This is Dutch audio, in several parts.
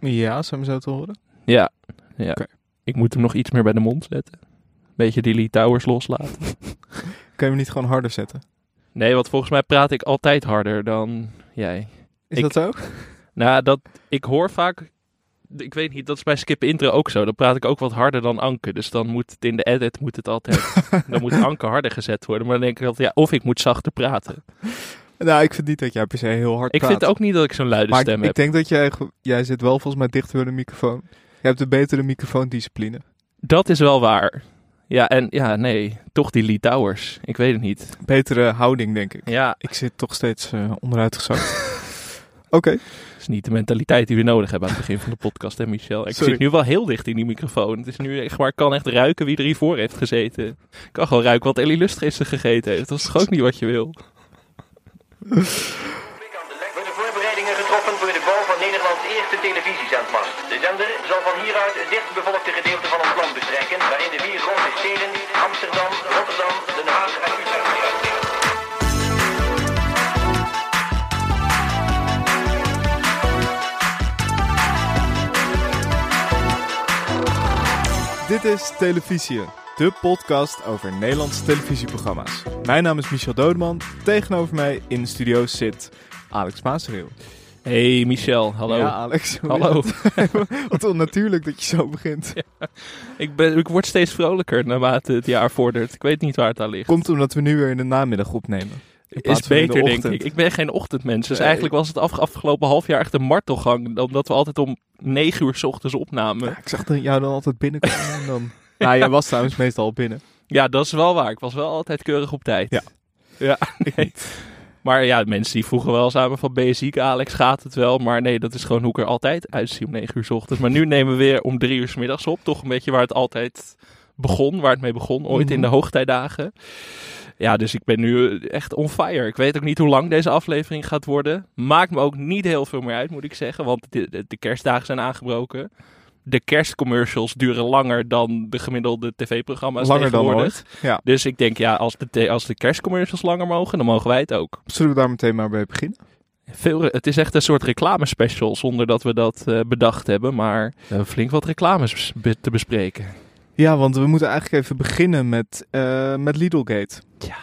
Ja, zou me zo te horen. Ja, ja. Ik moet hem nog iets meer bij de mond zetten. Beetje die Lee Towers loslaten. Kan je hem niet gewoon harder zetten? Nee, want volgens mij praat ik altijd harder dan jij. Is Ik- dat zo? Nou, dat, ik hoor vaak... Ik weet niet, dat is bij Skip Intro ook zo. Dan praat ik ook wat harder dan Anke. Dus dan moet het in de edit moet het altijd... dan moet Anke harder gezet worden. Maar dan denk ik altijd, ja, of ik moet zachter praten. Nou, ik vind niet dat jij per se heel hard Ik praat. vind ook niet dat ik zo'n luide Maar ik, stem ik heb. denk dat jij... Jij zit wel volgens mij dichter bij de microfoon. Je hebt een betere microfoondiscipline. Dat is wel waar. Ja, en ja, nee, toch die Lee Towers. Ik weet het niet. Betere houding, denk ik. Ja, Ik zit toch steeds eh onderuitgezakt. Oké. dat is niet de mentaliteit die we nodig hebben aan het begin van de podcast, hè Michel? Ik Sorry. zit nu wel heel dicht in die microfoon. Het is nu echt, maar ik kan echt ruiken wie er hiervoor heeft gezeten. Ik kan gewoon ruiken wat Ellie Lust gisteren gegeten heeft. Dat is toch ook niet wat je wil? Worden voorbereidingen getroffen voor de bouw van Nederlands eerste televisiezendmast. De zender zal van hieruit het dichtstbevolkte gedeelte van ons land bestrijken, waarin de vier grote steden Amsterdam, Rotterdam, Den Haag en Utrecht. Dit is Televisie, de podcast over Nederlandse televisieprogramma's. Mijn naam is Michel Dodeman. Tegenover mij in de studio zit Alex Maasreel. Hey Michel, hallo. Ja, Alex. Hallo. Wat onnatuurlijk dat je zo begint. Ik, ben, ik word steeds vrolijker naarmate het jaar vordert. Ik weet niet waar het aan ligt. Komt omdat we nu weer in de namiddag opnemen. Is de beter, denk ik. Ik ben geen ochtendmens. Dus Nee. eigenlijk was het af, afgelopen half jaar echt een martelgang. Omdat we altijd om negen uur s ochtends opnamen. Ja, ik zag jou dan altijd binnenkomen en dan... Nou, jij was trouwens meestal al binnen. Ja, dat is wel waar. Ik was wel altijd keurig op tijd. Ja. Ja, nee. Maar ja, mensen die vroegen wel samen van ben je ziek Alex, gaat het wel? Maar nee, dat is gewoon hoe ik er altijd uitzie om 9 uur 's ochtends. Maar nu nemen we weer om 3 uur 's middags op. Toch een beetje waar het altijd begon, waar het mee begon, ooit in Mhm. de hoogtijdagen. Ja, dus ik ben nu echt on fire. Ik weet ook niet hoe lang deze aflevering gaat worden. Maakt me ook niet heel veel meer uit, moet ik zeggen. Want de, de, de kerstdagen zijn aangebroken. De kerstcommercials duren langer dan de gemiddelde tv-programma's Langer dan tegenwoordig. ooit. Ja. Dus ik denk, ja, als de, als de kerstcommercials langer mogen, dan mogen wij het ook. Zullen we daar meteen maar bij beginnen? Veel, het is echt een soort reclamespecial, zonder dat we dat eh, bedacht hebben. Maar flink wat reclames be- te bespreken. Ja, want we moeten eigenlijk even beginnen met, eh met Lidlgate. Ja.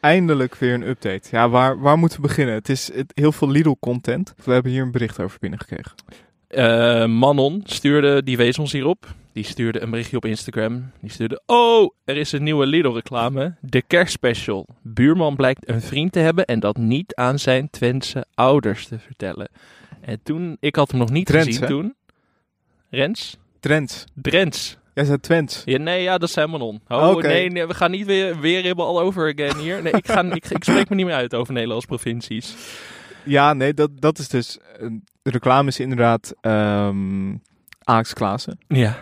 Eindelijk weer een update. Ja, waar, waar moeten we beginnen? Het is het, heel veel Lidl-content. We hebben hier een bericht over binnengekregen. Eh, Manon stuurde, die wees ons hierop. Die stuurde een berichtje op Instagram. Die stuurde, oh, er is een nieuwe Lidl-reclame. De kerstspecial. Buurman blijkt een vriend te hebben en dat niet aan zijn Twentse ouders te vertellen. En toen, ik had hem nog niet gezien hè? toen. Rens? Trends. Drents. Jij zei Twents. Ja, nee, ja, dat zijn Manon. Oh, nee, nee, we gaan niet weer, weer helemaal all over again hier. Nee, ik, ga, ik, ik spreek me niet meer uit over Nederlandse provincies. Ja, nee, dat, dat is dus... eh, de reclame is inderdaad ehm Alex Klaassen. Ja.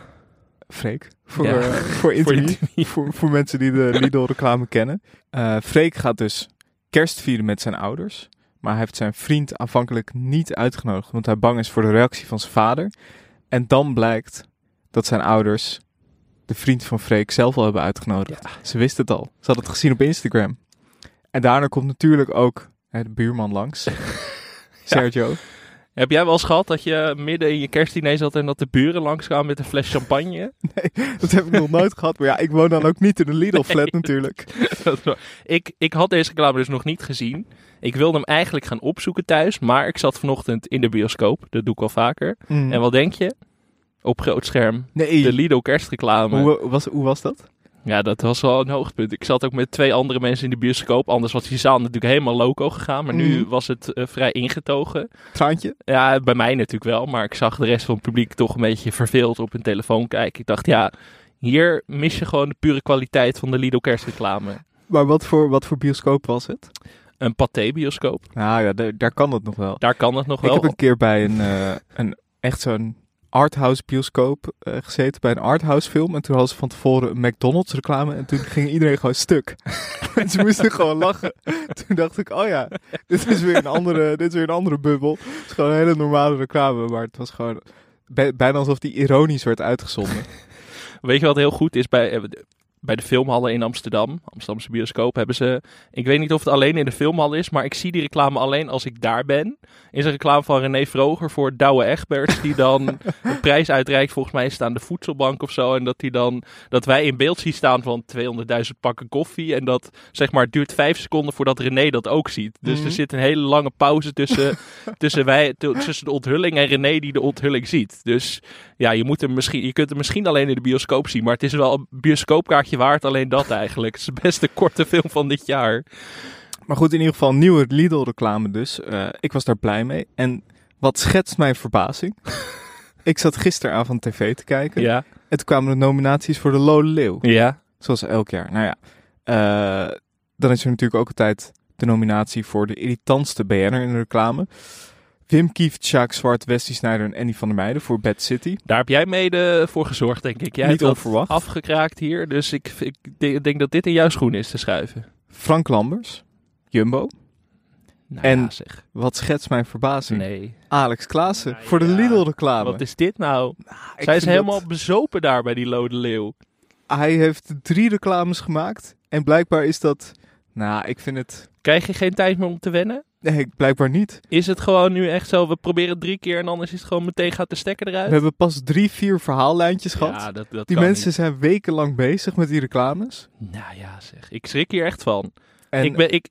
Freek. Voor, Ja. eh, voor Interview. voor, voor mensen die de Lidl-reclame kennen. Eh Freek gaat dus kerst vieren met zijn ouders. Maar hij heeft zijn vriend aanvankelijk niet uitgenodigd. Want hij bang is voor de reactie van zijn vader. En dan blijkt dat zijn ouders de vriend van Freek zelf al hebben uitgenodigd. Ze wist het al. Ze had het gezien op Instagram. En daarna komt natuurlijk ook de buurman langs. Sergio. Heb jij wel eens gehad dat je midden in je kerstdiner zat en dat de buren langskwamen met een fles champagne? Dat heb ik nog nooit gehad. Maar ja, ik woon dan ook niet in een Lidl-flat natuurlijk. Ik, ik had deze reclame dus nog niet gezien. Ik wilde hem eigenlijk gaan opzoeken thuis, maar ik zat vanochtend in de bioscoop. Dat doe ik al vaker. Mm. En wat denk je? Op groot scherm. Nee. De Lido kerstreclame. hoe, was, hoe was dat? Ja, dat was wel een hoogtepunt. Ik zat ook met twee andere mensen in de bioscoop. Anders was die zaal natuurlijk helemaal loco gegaan. Maar nu Mhm. was het eh, vrij ingetogen. Traantje? Ja, bij mij natuurlijk wel. Maar ik zag de rest van het publiek toch een beetje verveeld op hun telefoon kijken. Ik dacht, ja, hier mis je gewoon de pure kwaliteit van de Lido kerstreclame. Maar wat voor, wat voor bioscoop was het? Een pathé-bioscoop. Nou ja, daar, daar kan het nog wel. Daar kan het nog Ik wel. heb een keer bij een, eh, een echt zo'n arthouse bioscoop eh, gezeten bij een arthouse film. En toen hadden ze van tevoren een McDonald's reclame. En toen ging iedereen gewoon stuk. en ze moesten gewoon lachen. Toen dacht ik, oh ja, dit is weer een andere, dit is weer een andere bubbel. Het is gewoon een hele normale reclame. Maar het was gewoon bij- bijna alsof die ironisch werd uitgezonden. Weet je wat heel goed is bij... bij de filmhallen in Amsterdam, Amsterdamse bioscoop, hebben ze... Ik weet niet of het alleen in de filmhal is, maar ik zie die reclame alleen als ik daar ben. Is een reclame van René Vroger voor Douwe Egberts, die dan een prijs uitreikt. Volgens mij is het aan de voedselbank of zo. En dat, die dan, dat wij in beeld zien staan van 200.000 pakken koffie. En dat, zeg maar, duurt vijf seconden voordat René dat ook ziet. Dus Mhm. er zit een hele lange pauze tussen, tussen, wij, tussen de onthulling en René die de onthulling ziet. Dus ja, je, moet hem misschien, je kunt hem misschien alleen in de bioscoop zien. Maar het is wel een bioscoopkaartje waard, alleen dat eigenlijk. Het is best een korte film van dit jaar. Maar goed, in ieder geval nieuwe Lidl-reclame dus. Eh, ik was daar blij mee. En wat schetst mijn verbazing? ik zat gisteravond tv te kijken. Ja, En toen kwamen de nominaties voor de Lode Leeuw. ja. Zoals elk jaar. Nou ja, eh, dan is er natuurlijk ook altijd de nominatie voor de irritantste BN'er in de reclame. Wim Kieft, Sjaak Zwart, Wesley Snijder en Annie van der Meijden voor Bad City. Daar heb jij mede voor gezorgd, denk ik. Jij Niet hebt onverwacht. afgekraakt hier. Dus ik, ik de- denk dat dit in jouw schoen is te schuiven. Frank Lambers, Jumbo. Nou En- ja, zeg. Wat schetst mijn verbazing? Nee. Alex Klaassen Nou voor de ja, Lidl-reclame. Wat is dit nou? Ik Zij is helemaal dat- bezopen daar bij die Lode Leeuw. Hij heeft drie reclames gemaakt. En blijkbaar is dat... Nou, ik vind het... Krijg je geen tijd meer om te wennen? Nee, blijkbaar niet. Is het gewoon nu echt zo, we proberen het drie keer en anders is het gewoon meteen gaat de stekker eruit? We hebben pas drie, vier verhaallijntjes gehad. ja, dat, dat die kan mensen zijn wekenlang bezig met die reclames. Nou ja, zeg. Ik schrik hier echt van. En, ik ben, ik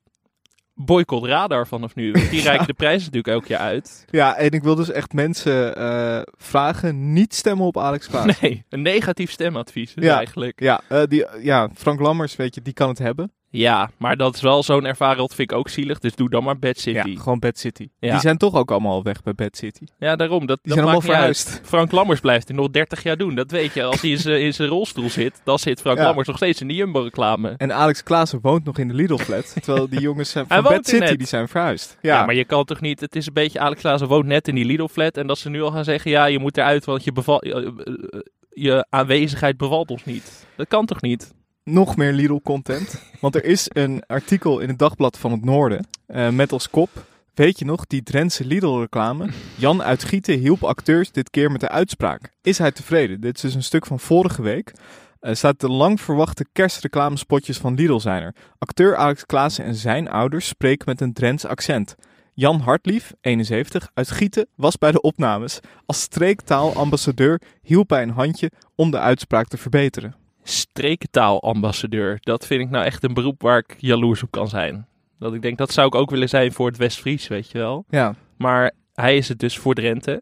boycott Radar vanaf nu. want Die reiken de prijzen natuurlijk elk jaar uit. Ja, en ik wil dus echt mensen eh, vragen niet stemmen op Alex Klaassen. Nee, een negatief stemadvies dus Ja. eigenlijk. Ja, eh, die, ja, Frank Lammers, weet je, die kan het hebben. Ja, maar dat is wel zo'n ervaren, dat vind ik ook zielig. Dus doe dan maar Bad City. Ja, gewoon Bad City. Ja. Die zijn toch ook allemaal al weg bij Bad City. Ja, daarom. Dat, Die dat zijn allemaal uit. verhuisd. Frank Lammers blijft het nog 30 jaar doen. Dat weet je. Als hij in zijn- rolstoel zit, dan zit Frank Ja. Lammers nog steeds in de Jumbo-reclame. En Alex Klaassen woont nog in de Lidl-flat. terwijl die jongens zijn van Bad er City, net. die zijn verhuisd. Ja. Ja, maar je kan toch niet... Het is een beetje... Alex Klaassen woont net in die Lidl-flat. En dat ze nu al gaan zeggen... Ja, je moet eruit, want je, beval, eh, eh, eh, je aanwezigheid bevalt ons niet. Dat kan toch niet? Nog meer Lidl-content. Want er is een artikel in het Dagblad van het Noorden eh, met als kop... Weet je nog, die Drentse Lidl-reclame? Jan uit Gieten hielp acteurs dit keer met de uitspraak. Is hij tevreden? Dit is dus een stuk van vorige week. Er staat de lang verwachte kerstreclamespotjes van Lidl zijn er. Acteur Alex Klaassen en zijn ouders spreken met een Drents accent. Jan Hartlief, 71, uit Gieten, was bij de opnames. Als streektaalambassadeur hielp hij een handje om de uitspraak te verbeteren. Strekentaalambassadeur. Dat vind ik nou echt een beroep waar ik jaloers op kan zijn. Dat ik denk, dat zou ik ook willen zijn voor het West-Fries, weet je wel. Ja, Maar hij is het dus voor Drenthe.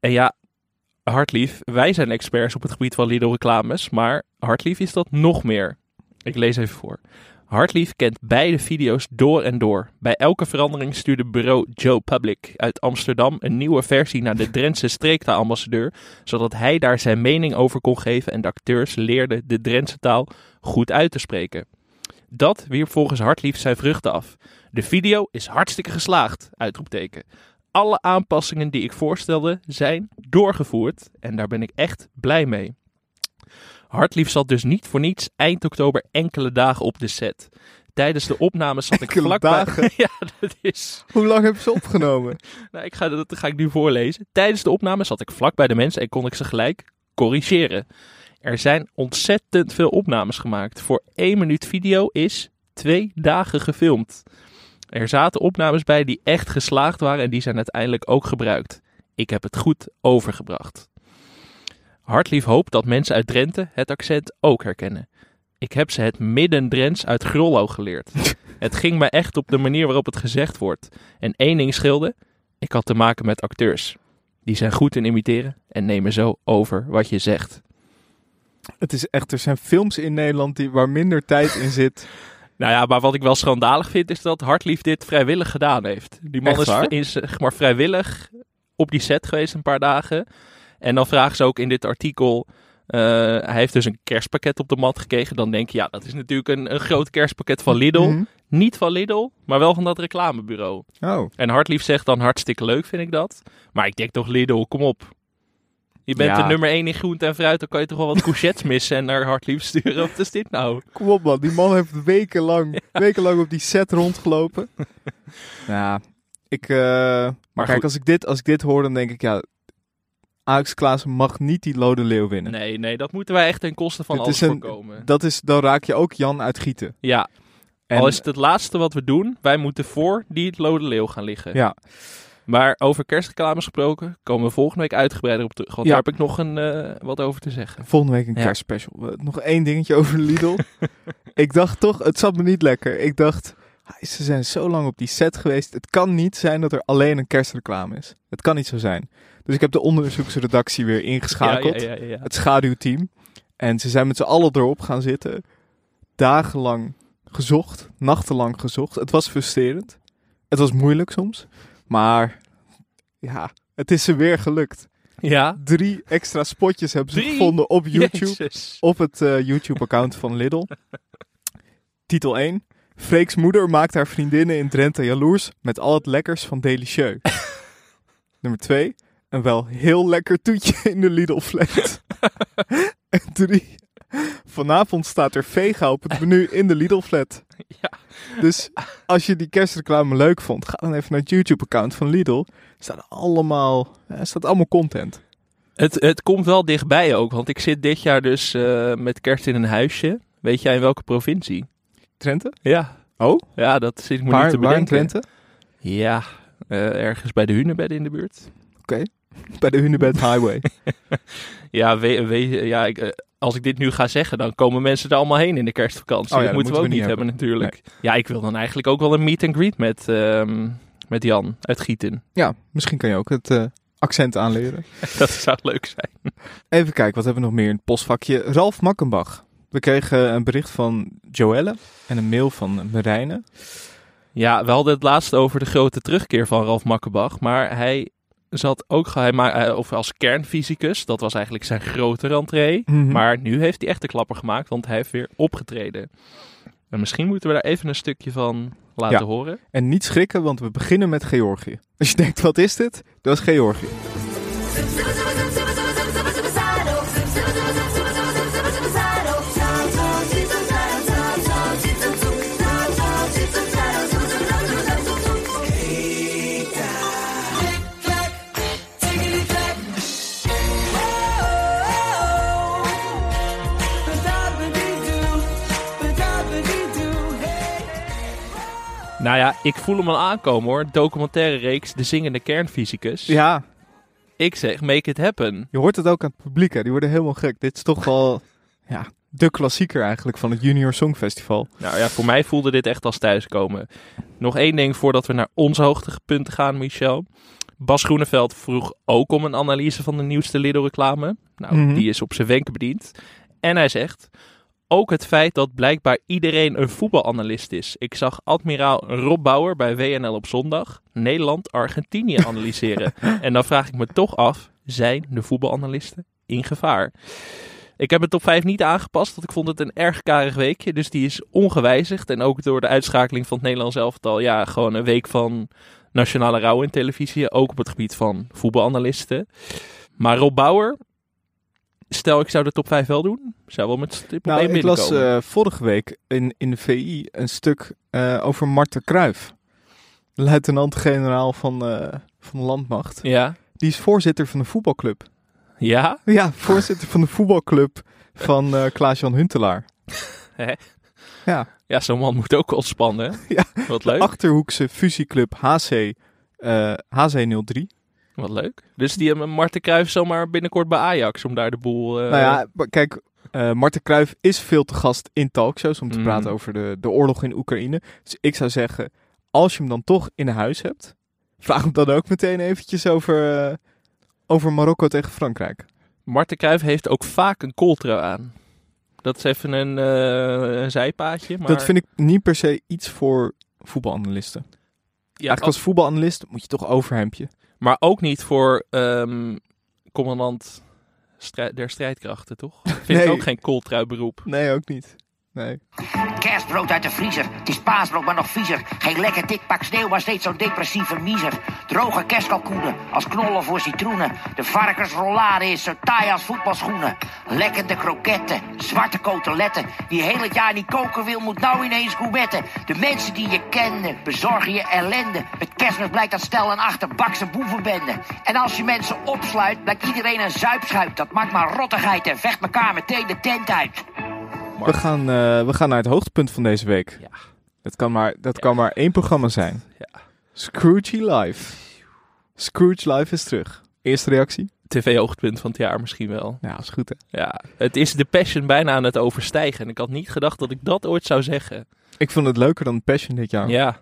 En ja, Hartlief, wij zijn experts op het gebied van Lidl-reclames, maar Hartlief is dat nog meer. Ik lees even voor. Hartlief kent beide video's door en door. Bij elke verandering stuurde bureau Joe Public uit Amsterdam een nieuwe versie naar de Drentse streektaalambassadeur, zodat hij daar zijn mening over kon geven en de acteurs leerden de Drentse taal goed uit te spreken. Dat wierp volgens Hartlief zijn vruchten af. De video is hartstikke geslaagd, uitroepteken. Alle aanpassingen die ik voorstelde zijn doorgevoerd en daar ben ik echt blij mee. Hartlief zat dus niet voor niets eind oktober enkele dagen op de set. Tijdens de opnames zat ik vlakbij... dagen? ja, dat is... Hoe lang hebben ze opgenomen? Nou, ik ga, dat ga ik nu voorlezen. Tijdens de opnames zat ik vlak bij de mensen en kon ik ze gelijk corrigeren. Er zijn ontzettend veel opnames gemaakt. Voor één minuut video is twee dagen gefilmd. Er zaten opnames bij die echt geslaagd waren en die zijn uiteindelijk ook gebruikt. Ik heb het goed overgebracht. Hartlief hoopt dat mensen uit Drenthe het accent ook herkennen. Ik heb ze het midden-Drents uit Grollo geleerd. het ging me echt op de manier waarop het gezegd wordt. En één ding scheelde, ik had te maken met acteurs. Die zijn goed in imiteren en nemen zo over wat je zegt. Het is echt, er zijn films in Nederland die, waar minder tijd in zit. Nou ja, maar wat ik wel schandalig vind is dat Hartlief dit vrijwillig gedaan heeft. Die man is, waar? is zeg maar vrijwillig op die set geweest een paar dagen. En dan vragen ze ook in dit artikel... eh, hij heeft dus een kerstpakket op de mat gekregen. Dan denk je, ja, dat is natuurlijk een, een groot kerstpakket van Lidl. Mhm. Niet van Lidl, maar wel van dat reclamebureau. Oh, En Hartlief zegt dan hartstikke leuk, vind ik dat. Maar ik denk toch Lidl, kom op. Je bent Ja. de nummer 1 in groente en fruit, dan kan je toch wel wat courgettes missen en naar Hartlief sturen. Wat is dit nou? kom op man. Die man heeft wekenlang, wekenlang op die set rondgelopen. ja, ik... eh, maar kijk, goed. als ik, dit, als ik dit hoor, dan denk ik, ja... Alex Klaassen mag niet die Lode Leeuw winnen. Nee, nee, dat moeten wij echt ten koste van alles voorkomen. Dat is, dan raak je ook Jan uit Gieten. Ja, En, al is het het laatste wat we doen, wij moeten voor die Lode Leeuw gaan liggen. Ja, Maar over kerstreclames gesproken, komen we volgende week uitgebreider op terug. Want Ja. daar heb ik nog een, eh, wat over te zeggen. volgende week een Ja. kerstspecial. Nog één dingetje over Lidl. ik dacht toch, het zat me niet lekker. Ik dacht, ze zijn zo lang op die set geweest. Het kan niet zijn dat er alleen een kerstreclame is. Het kan niet zo zijn. Dus ik heb de onderzoeksredactie weer ingeschakeld. Ja, ja. Het schaduwteam. En ze zijn met z'n allen erop gaan zitten. Dagenlang gezocht. Nachtenlang gezocht. Het was frustrerend. Het was moeilijk soms. Maar ja, het is ze weer gelukt. Ja. Drie extra spotjes hebben ze Drie? gevonden op YouTube. Jezus. Op het eh, YouTube-account van Lidl. Titel 1. Freek's moeder maakt haar vriendinnen in Drenthe jaloers met al het lekkers van Delicieux. Nummer 2. Een wel heel lekker toetje in de Lidl-flat. en 3. Vanavond staat er vega op het menu in de Lidl-flat. Ja. Dus als je die kerstreclame leuk vond, ga dan even naar het YouTube-account van Lidl. Er staat allemaal, er staat allemaal content. Het, het komt wel dichtbij ook, want ik zit dit jaar dus eh, met kerst in een huisje. Weet jij in welke provincie? Drenthe? Ja. Oh, Ja, dat zit ik me niet te waar in bedenken. Drenthe? Ja, eh, ergens bij de Hunebedden in de buurt. Bij de Hunebed Highway. Ja, we, we- ja ik, eh, als ik dit nu ga zeggen, dan komen mensen er allemaal heen in de kerstvakantie. Oh ja, dat moeten we ook niet hebben, natuurlijk. Ja, ik wil dan eigenlijk ook wel een meet and greet met, ehm, met Jan uit Gieten. Ja, misschien kan je ook het eh, accent aanleren. dat zou leuk zijn. Even kijken, wat hebben we nog meer in het postvakje? Ralf Makkenbach. We kregen een bericht van Joelle en een mail van Marijne. Ja, we hadden het laatst over de grote terugkeer van Ralf Makkenbach. Maar hij zat ook ge- hij ma- eh, of als kernfysicus. Dat was eigenlijk zijn grote rentree. Mhm. Maar nu heeft hij echt de klapper gemaakt, want hij heeft weer opgetreden. En misschien moeten we daar even een stukje van laten Ja. horen. En niet schrikken, want we beginnen met Georgië. Als je denkt, wat is dit? Dat is Georgië. Nou ja, ik voel hem al aankomen hoor. Documentaire reeks De Zingende Kernfysicus. Ja, Ik zeg, make it happen. je hoort het ook aan het publiek. Hè? Die worden helemaal gek. Dit is toch wel ja, de klassieker eigenlijk van het Junior Songfestival. Nou ja, voor mij voelde dit echt als thuiskomen. Nog één ding voordat we naar onze hoogtepunten gaan, Michel. Bas Groeneveld vroeg ook om een analyse van de nieuwste Lidl-reclame. Nou, Mhm. die is op zijn wenken bediend. En hij zegt... Ook het feit dat blijkbaar iedereen een voetbalanalist is. Ik zag admiraal Rob Bauer bij WNL op zondag Nederland-Argentinië analyseren. en dan vraag ik me toch af, zijn de voetbalanalisten in gevaar? Ik heb mijn top 5 niet aangepast, want ik vond het een erg karig weekje. Dus die is ongewijzigd. En ook door de uitschakeling van het Nederlands elftal. Ja, gewoon een week van nationale rouw in televisie. Ook op het gebied van voetbalanalisten. Maar Rob Bauer, stel ik zou de top 5 wel doen. Zou wel met stip Nou, ik las eh, vorige week in, in de VI een stuk eh, over Marten Kruijf. Luitenant-generaal van, eh, van de landmacht. Ja? Die is voorzitter van de voetbalclub. Ja? Ja, voorzitter van de voetbalclub van Klaas-Jan Huntelaar. Hè? Ja, Ja, zo'n man moet ook ontspannen. Ja. Wat leuk. Achterhoekse fusieclub HC, eh, HC03. Wat leuk. Dus die hebben Marten Cruijff zomaar binnenkort bij Ajax om daar de boel... eh, Nou ja, kijk, eh Marten Kruijf is veel te gast in talkshows om te Mhm. praten over de, de oorlog in Oekraïne. Dus ik zou zeggen, als je hem dan toch in huis hebt, vraag hem dan ook meteen eventjes over, eh, over Marokko tegen Frankrijk. Marten Cruijff heeft ook vaak een kooltrui aan. Dat is even een, eh, een zijpaadje. Maar Dat vind ik niet per se iets voor voetbalanalisten. ja, Eigenlijk als voetbalanalist moet je toch overhemdje. Maar ook niet voor ehm, commandant strij- der strijdkrachten, toch? Vind ik Nee. ook geen kooltrui beroep. Nee, ook niet. Kerstbrood uit de vriezer. Het is paasbrood, maar nog viezer. Geen lekker dik pak sneeuw, maar steeds zo'n depressieve miezer. Droge kerstkalkoenen, als knollen voor citroenen. De varkensrollade is zo taai als voetbalschoenen. Lekkende kroketten, zwarte koteletten. Die heel het jaar niet koken wil, moet nou ineens gourmetten. De mensen die je kende, bezorgen je ellende. Met kerstmis blijkt dat stel een achterbakse boevenbende. En als je mensen opsluit, blijkt iedereen een zuipschuit. Dat maakt maar rottigheid en vecht elkaar meteen de tent uit. We gaan, eh, we gaan naar het hoogtepunt van deze week. Ja. Dat kan maar, dat kan maar één programma zijn. Ja. Scrooge Live. Scrooge Live is terug. Eerste reactie? TV-hoogtepunt van het jaar misschien wel. Ja, is goed hè. Ja, het is de passion bijna aan het overstijgen. En ik had niet gedacht dat ik dat ooit zou zeggen. Ik vond het leuker dan Passion dit jaar. Ja.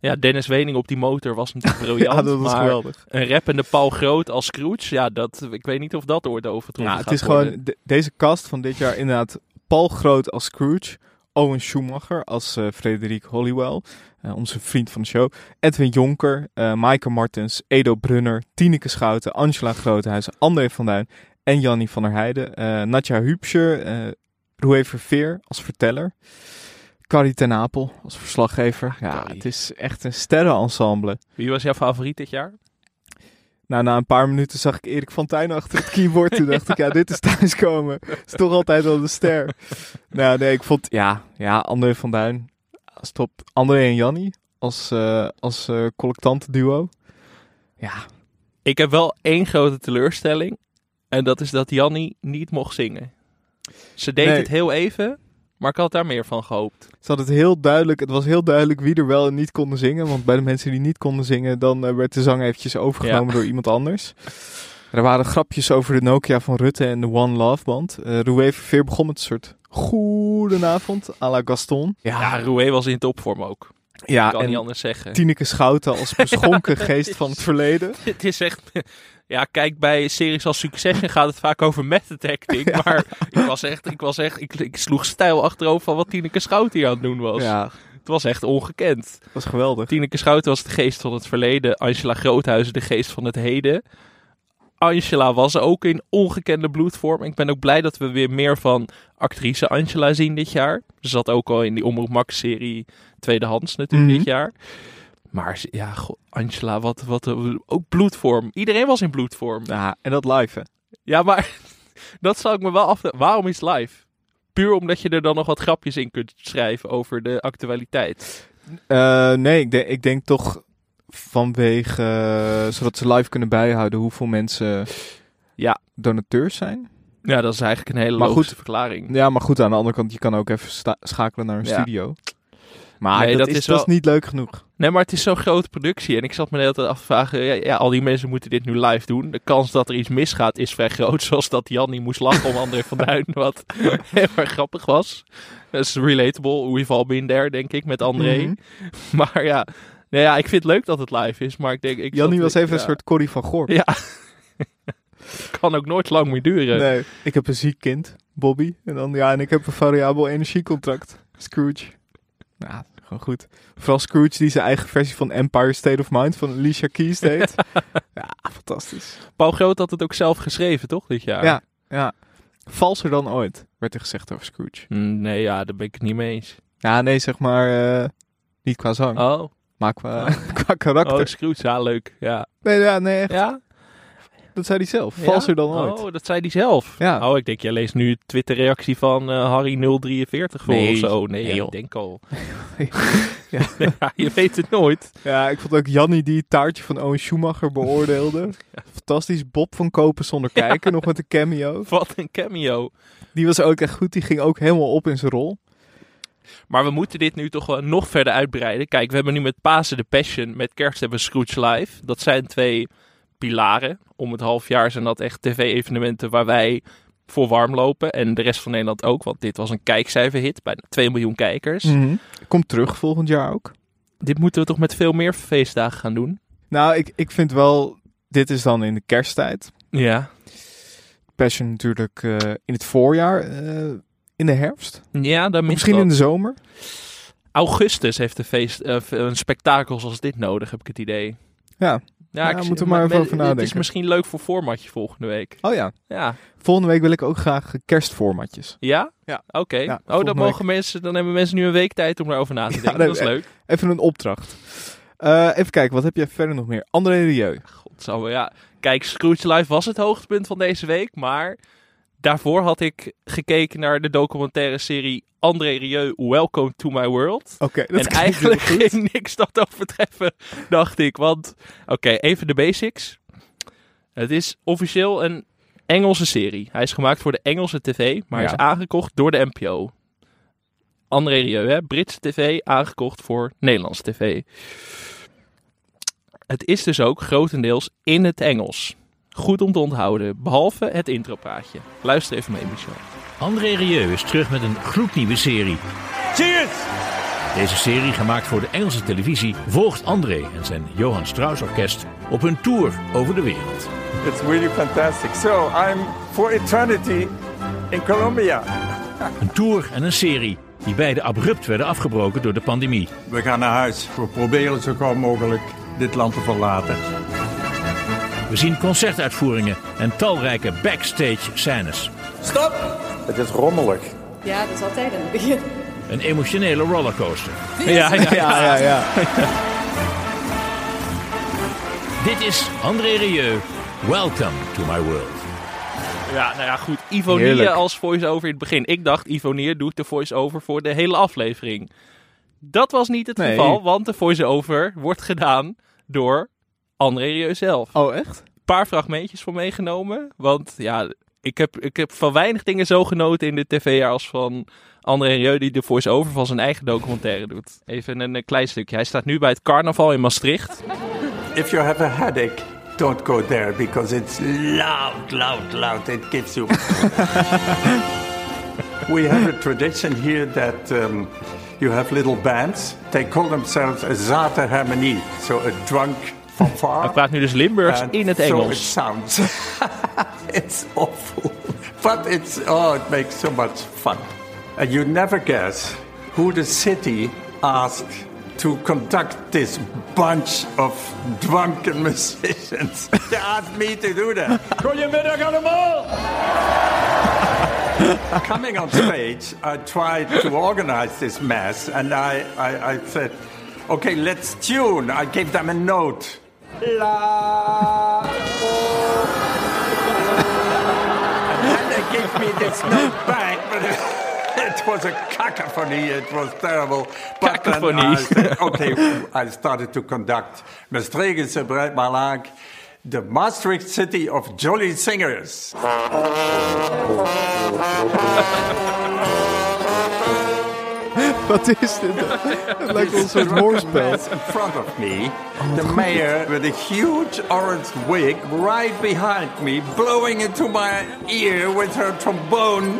Ja, Dennis Wening op die motor was natuurlijk briljant. Ja, dat was maar geweldig. Een rappende Paul Groot als Scrooge, ja, dat, ik weet niet of dat ooit overtroffen Nou, het is gewoon de- deze cast van dit jaar inderdaad Paul Groot als Scrooge, Owen Schumacher als eh Frederik Hollywell, eh, onze vriend van de show, Edwin Jonker, eh Maaike Martens, Edo Brunner, Tineke Schouten, Angela Groothuis, André van Duin en Jannie van der Heijden, eh Natja Hupscher, eh Roué Verveer als verteller, Carrie ten Apel als verslaggever. Ja, Carrie. het is echt een sterrenensemble. Wie was jouw favoriet dit jaar? Nou, na een paar minuten zag ik Erik van Tijn achter het keyboard. Toen dacht ik, ja, dit is thuiskomen. is toch altijd wel de ster. Nou, nee, ik vond, ja, ja, André van Duin. Stop. André en Jannie als, eh als eh collectantenduo. Ja, Ik heb wel één grote teleurstelling. En dat is dat Jannie niet mocht zingen. Ze deed Nee. het heel even, maar ik had daar meer van gehoopt. ze had het heel duidelijk. Het was heel duidelijk wie er wel en niet konden zingen. Want bij de mensen die niet konden zingen, dan eh, werd de zang eventjes overgenomen door iemand anders. Er waren grapjes over de Nokia van Rutte en de One Love band. Eh Roué Verveer begon met een soort goedenavond à la Gaston. Ja, Roué was in topvorm ook. Ja, Ik kan en niet anders zeggen. Tineke Schouten als beschonken geest van het verleden. Het is echt... Ja, kijk, bij series als Succession gaat het vaak over method acting. Maar ik was echt... Ik, was echt ik, ik sloeg stijl achterover van wat Tineke Schout hier aan het doen was. Ja, Het was echt ongekend. dat was geweldig. Tineke Schouten was de geest van het verleden. Angela Groothuizen de geest van het heden. Angela was ook in ongekende bloedvorm. Ik ben ook blij dat we weer meer van actrice Angela zien dit jaar. Ze zat ook al in die Omroep Max serie Tweedehands natuurlijk Mhm. dit jaar. Maar ja, Angela, wat, wat, ook bloedvorm. Iedereen was in bloedvorm. Ja, en dat live, hè? Ja, maar dat zou ik me wel af. Waarom is live? Puur omdat je er dan nog wat grapjes in kunt schrijven over de actualiteit. Eh, nee, ik denk, ik denk toch vanwege... zodat ze live kunnen bijhouden hoeveel mensen Ja. donateurs zijn. Ja, dat is eigenlijk een hele Maar logische goed, verklaring. Ja, maar goed, aan de andere kant, je kan ook even schakelen naar een Ja. studio. Maar Nee, dat, dat is, dat wel- is niet leuk genoeg. Nee, maar het is zo'n grote productie. En ik zat me de hele tijd af te vragen... Ja, ja, al die mensen moeten dit nu live doen. De kans dat er iets misgaat is vrij groot. Zoals dat Jannie moest lachen om André van Duin. Wat heel erg grappig was. Dat is relatable. We've all been there, denk ik, met André. Mhm. Maar ja, nou ja, ik vind het leuk dat het live is. Maar ik denk... Ik Jannie was even een soort Corrie van Gorp. Ja. kan ook nooit lang meer duren. Nee, ik heb een ziek kind, Bobby. En dan, ja, en ik heb een variabel energiecontract, Scrooge. Ja, gewoon goed. Vooral Scrooge die zijn eigen versie van Empire State of Mind van Alicia Keys deed. ja, fantastisch. Paul Groot had het ook zelf geschreven, toch, dit jaar? Ja, ja. Valser dan ooit, werd er gezegd over Scrooge. Mm, Nee, ja, daar ben ik het niet mee eens. Ja, nee, zeg maar, eh, niet qua zang, Oh, maar qua, qua karakter. oh Scrooge, leuk. Ja. Nee, ja, nee, echt. Ja? Dat zei hij zelf. Ja? Valser dan ooit. Oh, dat zei hij zelf. Ja. Oh, ik denk, jij leest nu Twitter-reactie van eh, Harry043 voor Nee. of zo. Nee, Nee, ja, joh. ik denk al. Ja. ja, je weet het nooit. Ja, ik vond ook Jannie die het taartje van Owen Schumacher beoordeelde. Fantastisch. Bob van Kopen zonder kijken, nog met een cameo. Wat een cameo. Die was ook echt goed. Die ging ook helemaal op in zijn rol. Maar we moeten dit nu toch wel nog verder uitbreiden. Kijk, we hebben nu met Pasen de Passion, met Kerst hebben we Scrooge Live. Dat zijn twee pilaren. Om het half jaar zijn dat echt tv-evenementen waar wij voor warm lopen. En de rest van Nederland ook, want dit was een kijkcijferhit. Bijna 2 miljoen kijkers. Komt terug volgend jaar ook. Dit moeten we toch met veel meer feestdagen gaan doen? Nou, ik, ik vind wel... Dit is dan in de kersttijd. Ja. Passion natuurlijk eh, in het voorjaar. eh, in de herfst. Ja, dan Misschien in de zomer. Augustus heeft een, feest, eh, een spektakel zoals dit nodig, heb ik het idee. Ja. Ja, ik- moeten we maar even over Het is nadenken. misschien leuk voor formatje volgende week. Oh ja. Ja. Volgende week wil ik ook graag kerstformatjes. Ja? Ja. Oké. Ja, oh, dan mogen mensen, dan hebben mensen nu een week tijd om erover na te denken. dat is eh, leuk. Even een opdracht. Eh, even kijken, wat heb jij verder nog meer? André Rieu. Godsamme, ja. Kijk, Scrooge Live was het hoogtepunt van deze week, maar daarvoor had ik gekeken naar de documentaire serie André Rieu, Welcome to My World. Oké, en eigenlijk ging niks dat overtreffen, dacht ik. Want, oké, even de basics. Het is officieel een Engelse serie. Hij is gemaakt voor de Engelse tv, maar hij is aangekocht door de NPO. André Rieu, hè? Britse tv, aangekocht voor Nederlandse tv. Het is dus ook grotendeels in het Engels. Goed om te onthouden, behalve het intropraatje. Luister even mee, Michel. André Rieu is terug met een gloednieuwe serie. Cheers! Deze serie, gemaakt voor de Engelse televisie, volgt André en zijn Johann Strauss Orkest op hun tour over de wereld. It's really fantastic. So I'm for eternity in Colombia. Een tour en een serie die beide abrupt werden afgebroken door de pandemie. We gaan naar huis. We proberen zo gauw mogelijk dit land te verlaten. We zien concertuitvoeringen en talrijke backstage scènes. Stop! Het is rommelig. Ja, dat is altijd in het begin. Een emotionele rollercoaster. Ja, ja, Ja, ja, ja. Dit is André Rieu. Welcome to my world. Ja, nou ja, goed. Ivonie als voice-over in het begin. Ik dacht, Ivonie doet de voice-over voor de hele aflevering. Dat was niet het Nee. geval, want de voice-over wordt gedaan door André Rieu zelf. Een Oh, echt? paar fragmentjes voor meegenomen, want ja, ik heb, ik heb van weinig dingen zo genoten in de tv als van André Rieu die de voice-over van zijn eigen documentaire doet. Even een, klein stukje. Hij staat nu bij het carnaval in Maastricht. If you have a headache, don't go there because it's loud, loud, loud. It gives you. we have a tradition here that um, you have little bands. They call themselves a Zater Harmonie, so a drunk fanfare. Hij praat nu dus Limburgs in het So it sounds. it's awful. But it's, oh, it makes so much fun. And you never guess who the city asked to conduct this bunch of drunken musicians. they asked me to do that. Goedemiddag allemaal! Coming on stage, I tried to organize this mess and I, I, I said, okay, let's tune. I gave them a note. La. and they gave me this note back, but it, was a cacophony. It was terrible. But then Cacophony. I said, okay, I started to conduct Maastricht is a the Maastricht city of jolly singers. Wat is dit? Het lijkt wel een soort hoorspel. in front of me. the mayor with a huge orange wig right behind me, blowing into my ear with her trombone.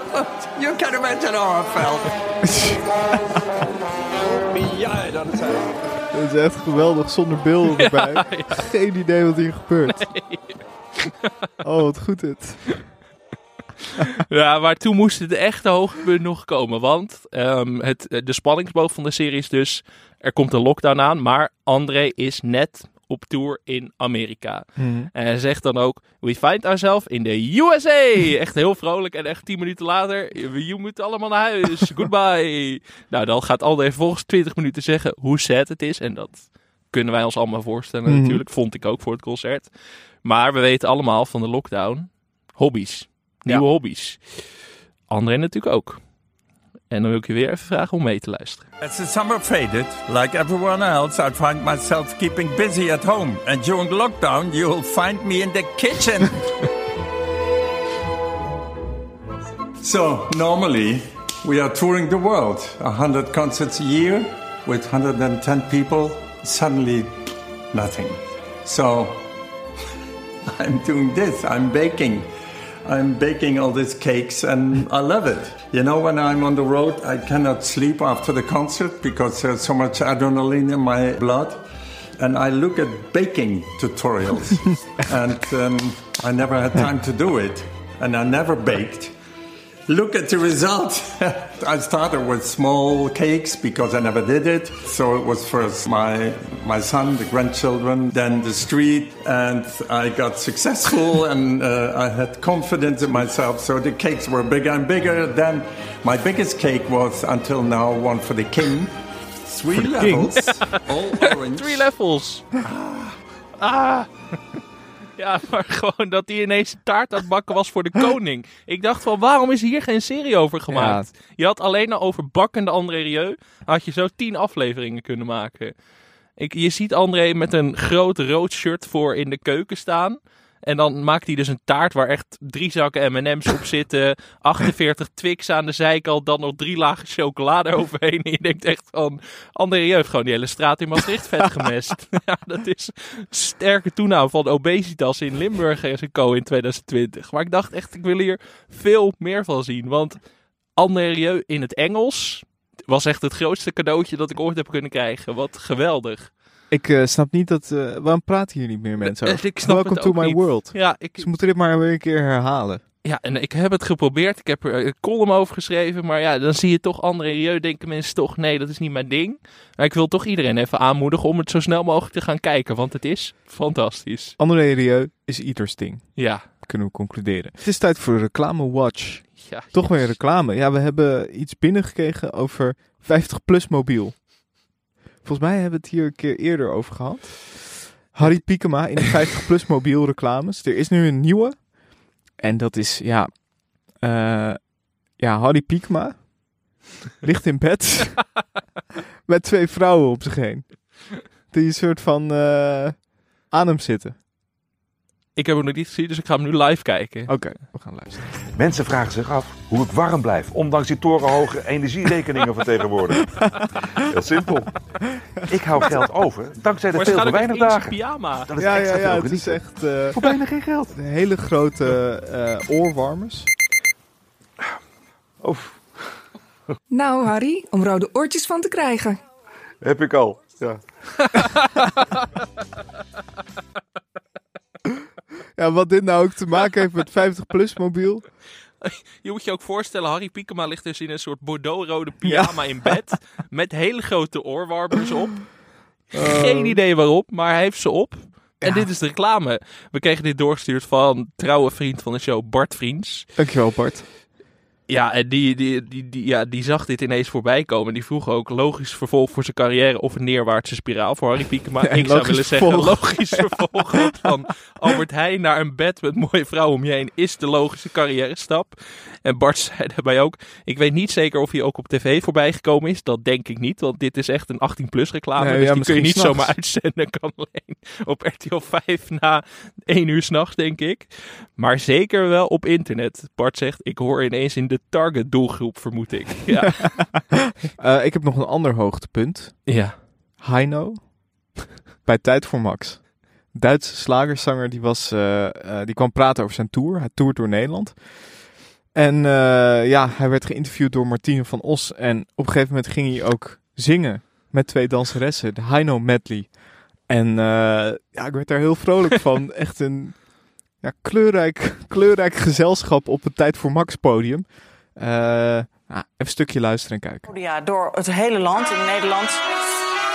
you can imagine how I felt. ja, dat is Het is echt geweldig zonder beelden erbij. Geen idee wat hier gebeurt. Oh, wat goed dit. Ja, maar toen moest het echte hoogtepunt nog komen. Want ehm, het, de spanningsboog van de serie is dus... Er komt een lockdown aan, maar André is net op tour in Amerika. En hij zegt dan ook... We find ourselves in the USA! Echt heel vrolijk. En echt tien minuten later... Je moet allemaal naar huis. Goodbye. nou, dan gaat André vervolgens 20 minuten zeggen hoe sad het is. En dat kunnen wij ons allemaal voorstellen Mhm. natuurlijk. Vond ik ook voor het concert. Maar we weten allemaal van de lockdown... Hobby's. Nieuwe hobby's. André natuurlijk ook. En dan wil ik je weer even vragen om mee te luisteren. As the summer faded, like everyone else, I find myself keeping busy at home. And during lockdown, you will find me in the kitchen. so, normally, we are touring the world. 100 concerts a year with 110 people. Suddenly, nothing. So, I'm doing this. I'm baking. I'm baking all these cakes and I love it. You know, when I'm on the road, I cannot sleep after the concert because there's so much adrenaline in my blood. And I look at baking tutorials. and um, I never had time to do it. And I never baked. Look at the result. I started with small cakes because I never did it. So it was first my my son, the grandchildren, then the street, and I got successful and uh, I had confidence in myself. So the cakes were bigger and bigger. Then my biggest cake was until now one for the king. Three the king? levels, all orange. Three levels. Ah. Ja, maar gewoon dat hij ineens taart aan het bakken was voor de koning. Ik dacht van, waarom is hier geen serie over gemaakt? Je had alleen al over bakkende André Rieu, had je zo tien afleveringen kunnen maken. Ik, je ziet André met een groot rood shirt voor in de keuken staan. En dan maakt hij dus een taart waar echt drie zakken M&M's op zitten. 48 Twix aan de zijkant. Dan nog drie lagen chocolade overheen. En je denkt echt van... André heeft gewoon die hele straat in Maastricht vet gemest. ja, dat is sterke toename van obesitas in Limburg en zijn co in 2020. Maar ik dacht echt, ik wil hier veel meer van zien. Want André Rieu in het Engels was echt het grootste cadeautje dat ik ooit heb kunnen krijgen. Wat geweldig. Ik eh, snap niet dat... eh, waarom praten hier niet meer mensen over? Ik snap Welcome het to my niet. world. Ja, ik, Ze moeten dit maar weer een keer herhalen. Ja, en ik heb het geprobeerd. Ik heb er een column over geschreven. Maar ja, dan zie je toch André Rieu. Denken mensen toch, nee, dat is niet mijn ding. Maar ik wil toch iedereen even aanmoedigen om het zo snel mogelijk te gaan kijken. Want het is fantastisch. André Rieu is ieders ding. Ja. Kunnen we concluderen. Het is tijd voor Reclame Watch. ja Toch weer reclame. Ja, we hebben iets binnengekregen over 50PLUS mobiel. Volgens mij hebben we het hier een keer eerder over gehad. Harry Piekema in de 50PLUS mobiel reclames. Er is nu een nieuwe. En dat is, ja... eh, ja, Harry Piekema. Ligt in bed. met twee vrouwen op zich heen. Die een soort van eh, aan hem zitten. Ik heb hem nog niet gezien, dus ik ga hem nu live kijken. Oké, we gaan luisteren. Mensen vragen zich af hoe ik warm blijf, ondanks die torenhoge energierekeningen van tegenwoordig. Heel simpel. Ik hou geld over dankzij de veel te weinig dagen. pyjama. Dat is Ja, extra ja, ja. veel Het is echt... eh, Voor bijna geen geld. hele grote eh, oorwarmers. Of Nou, Harry, om rode oortjes van te krijgen. heb ik al. Ja. Ja, wat dit nou ook te maken heeft met 50PLUS mobiel. Je moet je ook voorstellen, Harry Piekema ligt dus in een soort bordeaux-rode pyjama in bed. Met hele grote oorwarmers op. Geen idee waarop, maar hij heeft ze op. En dit is de reclame. We kregen dit doorgestuurd van trouwe vriend van de show, Bart Vriends. Dankjewel Bart. Ja, en die, die, die, die, ja, die zag dit ineens voorbij komen. Die vroeg ook logisch vervolg voor zijn carrière of een neerwaartse spiraal voor Harry Piekema. Ja, ik zou willen zeggen, logisch vervolg van Albert Heijn naar een bed met mooie vrouwen om je heen is de logische carrière stap. En Bart zei daarbij ook, ik weet niet zeker of hij ook op tv voorbij gekomen is. Dat denk ik niet, want dit is echt een 18-plus reclame. Nee, dus ja, die kun je niet zomaar uitzenden. Kan alleen op RTL 5 na 1 uur s'nachts, denk ik. Maar zeker wel op internet. Bart zegt, ik hoor ineens in de target doelgroep, vermoed ik. Ja. Eh, ik heb nog een ander hoogtepunt. ja. Heino. bij Tijd voor Max. Duitse slagerzanger die, was, eh, eh, die kwam praten over zijn tour. Hij toert door Nederland. En ja, hij werd geïnterviewd door Martine van Os. En op een gegeven moment ging hij ook zingen met twee danseressen. De Heino medley. En ja, ik werd daar heel vrolijk van. Echt een ja, kleurrijk, kleurrijk gezelschap op het Tijd voor Max podium. Eh, nou, even een stukje luisteren en kijken. Ja, door het hele land in Nederland.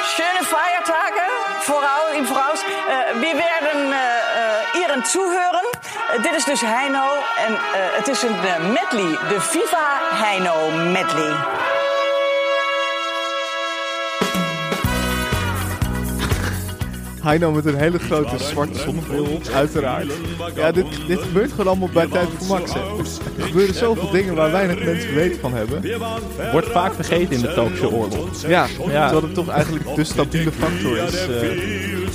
Schöne Feiertage, vooral in voraus. Uh, wir werden uh, ihren zuhören. Uh, dit is dus Heino en het is een medley, de Viva Heino medley. Heino met een hele grote zwarte zonnebril op, uiteraard. Ja, dit, dit gebeurt gewoon allemaal bij Tijd voor Max. hè. Er gebeuren zoveel dingen waar weinig mensen weet van hebben. Wordt vaak vergeten in de talkshow oorlog. Ja, Ja. terwijl het toch eigenlijk de stabiele factor is. eh.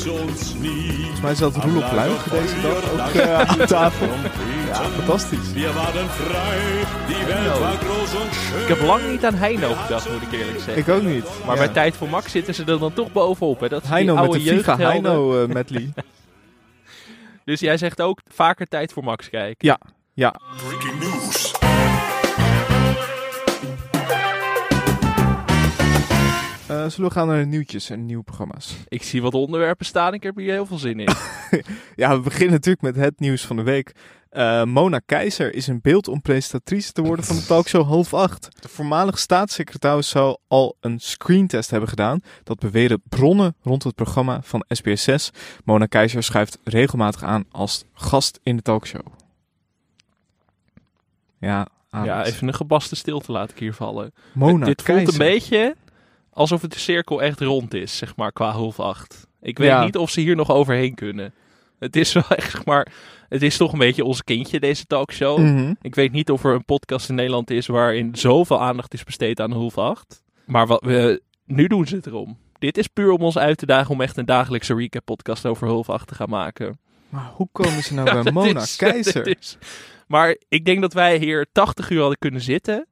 volgens mij zat Roelof Luigen deze dag ook eh, aan tafel. Ja, fantastisch. Ik heb lang niet aan Heino gedacht, moet ik eerlijk zeggen. Ik ook niet. Maar Ja. bij Tijd voor Max zitten ze er dan toch bovenop. Hè? Dat is die Heino met oude de FIFA jeugdhelden. Heino eh, medley. Dus jij zegt ook vaker Tijd voor Max kijken. Ja, ja. Breaking news. Eh, zullen we gaan naar de nieuwtjes en nieuwe programma's? Ik zie wat onderwerpen staan. Ik heb hier heel veel zin in. Ja, we beginnen natuurlijk met het nieuws van de week. Eh, Mona Keizer is in beeld om presentatrice te worden van de talkshow half acht. De voormalige staatssecretaris zou al een screentest hebben gedaan. Dat beweren bronnen rond het programma van SBS6. Mona Keizer schuift regelmatig aan als gast in de talkshow. Ja, ja, even een gebaste stilte laat ik hier vallen. Mona Dit voelt Keizer. een beetje alsof het de cirkel echt rond is, zeg maar, qua half acht. Ik weet Ja. niet of ze hier nog overheen kunnen. Het is wel echt, zeg maar, het is toch een beetje ons kindje, deze talkshow. Mhm. Ik weet niet of er een podcast in Nederland is waarin zoveel aandacht is besteed aan half acht. Maar wat we, nu doen ze het erom. Dit is puur om ons uit te dagen om echt een dagelijkse recap podcast over half acht te gaan maken. Maar hoe komen ze nou bij Mona is- Keizer? is- Maar ik denk dat wij hier 80 uur hadden kunnen zitten.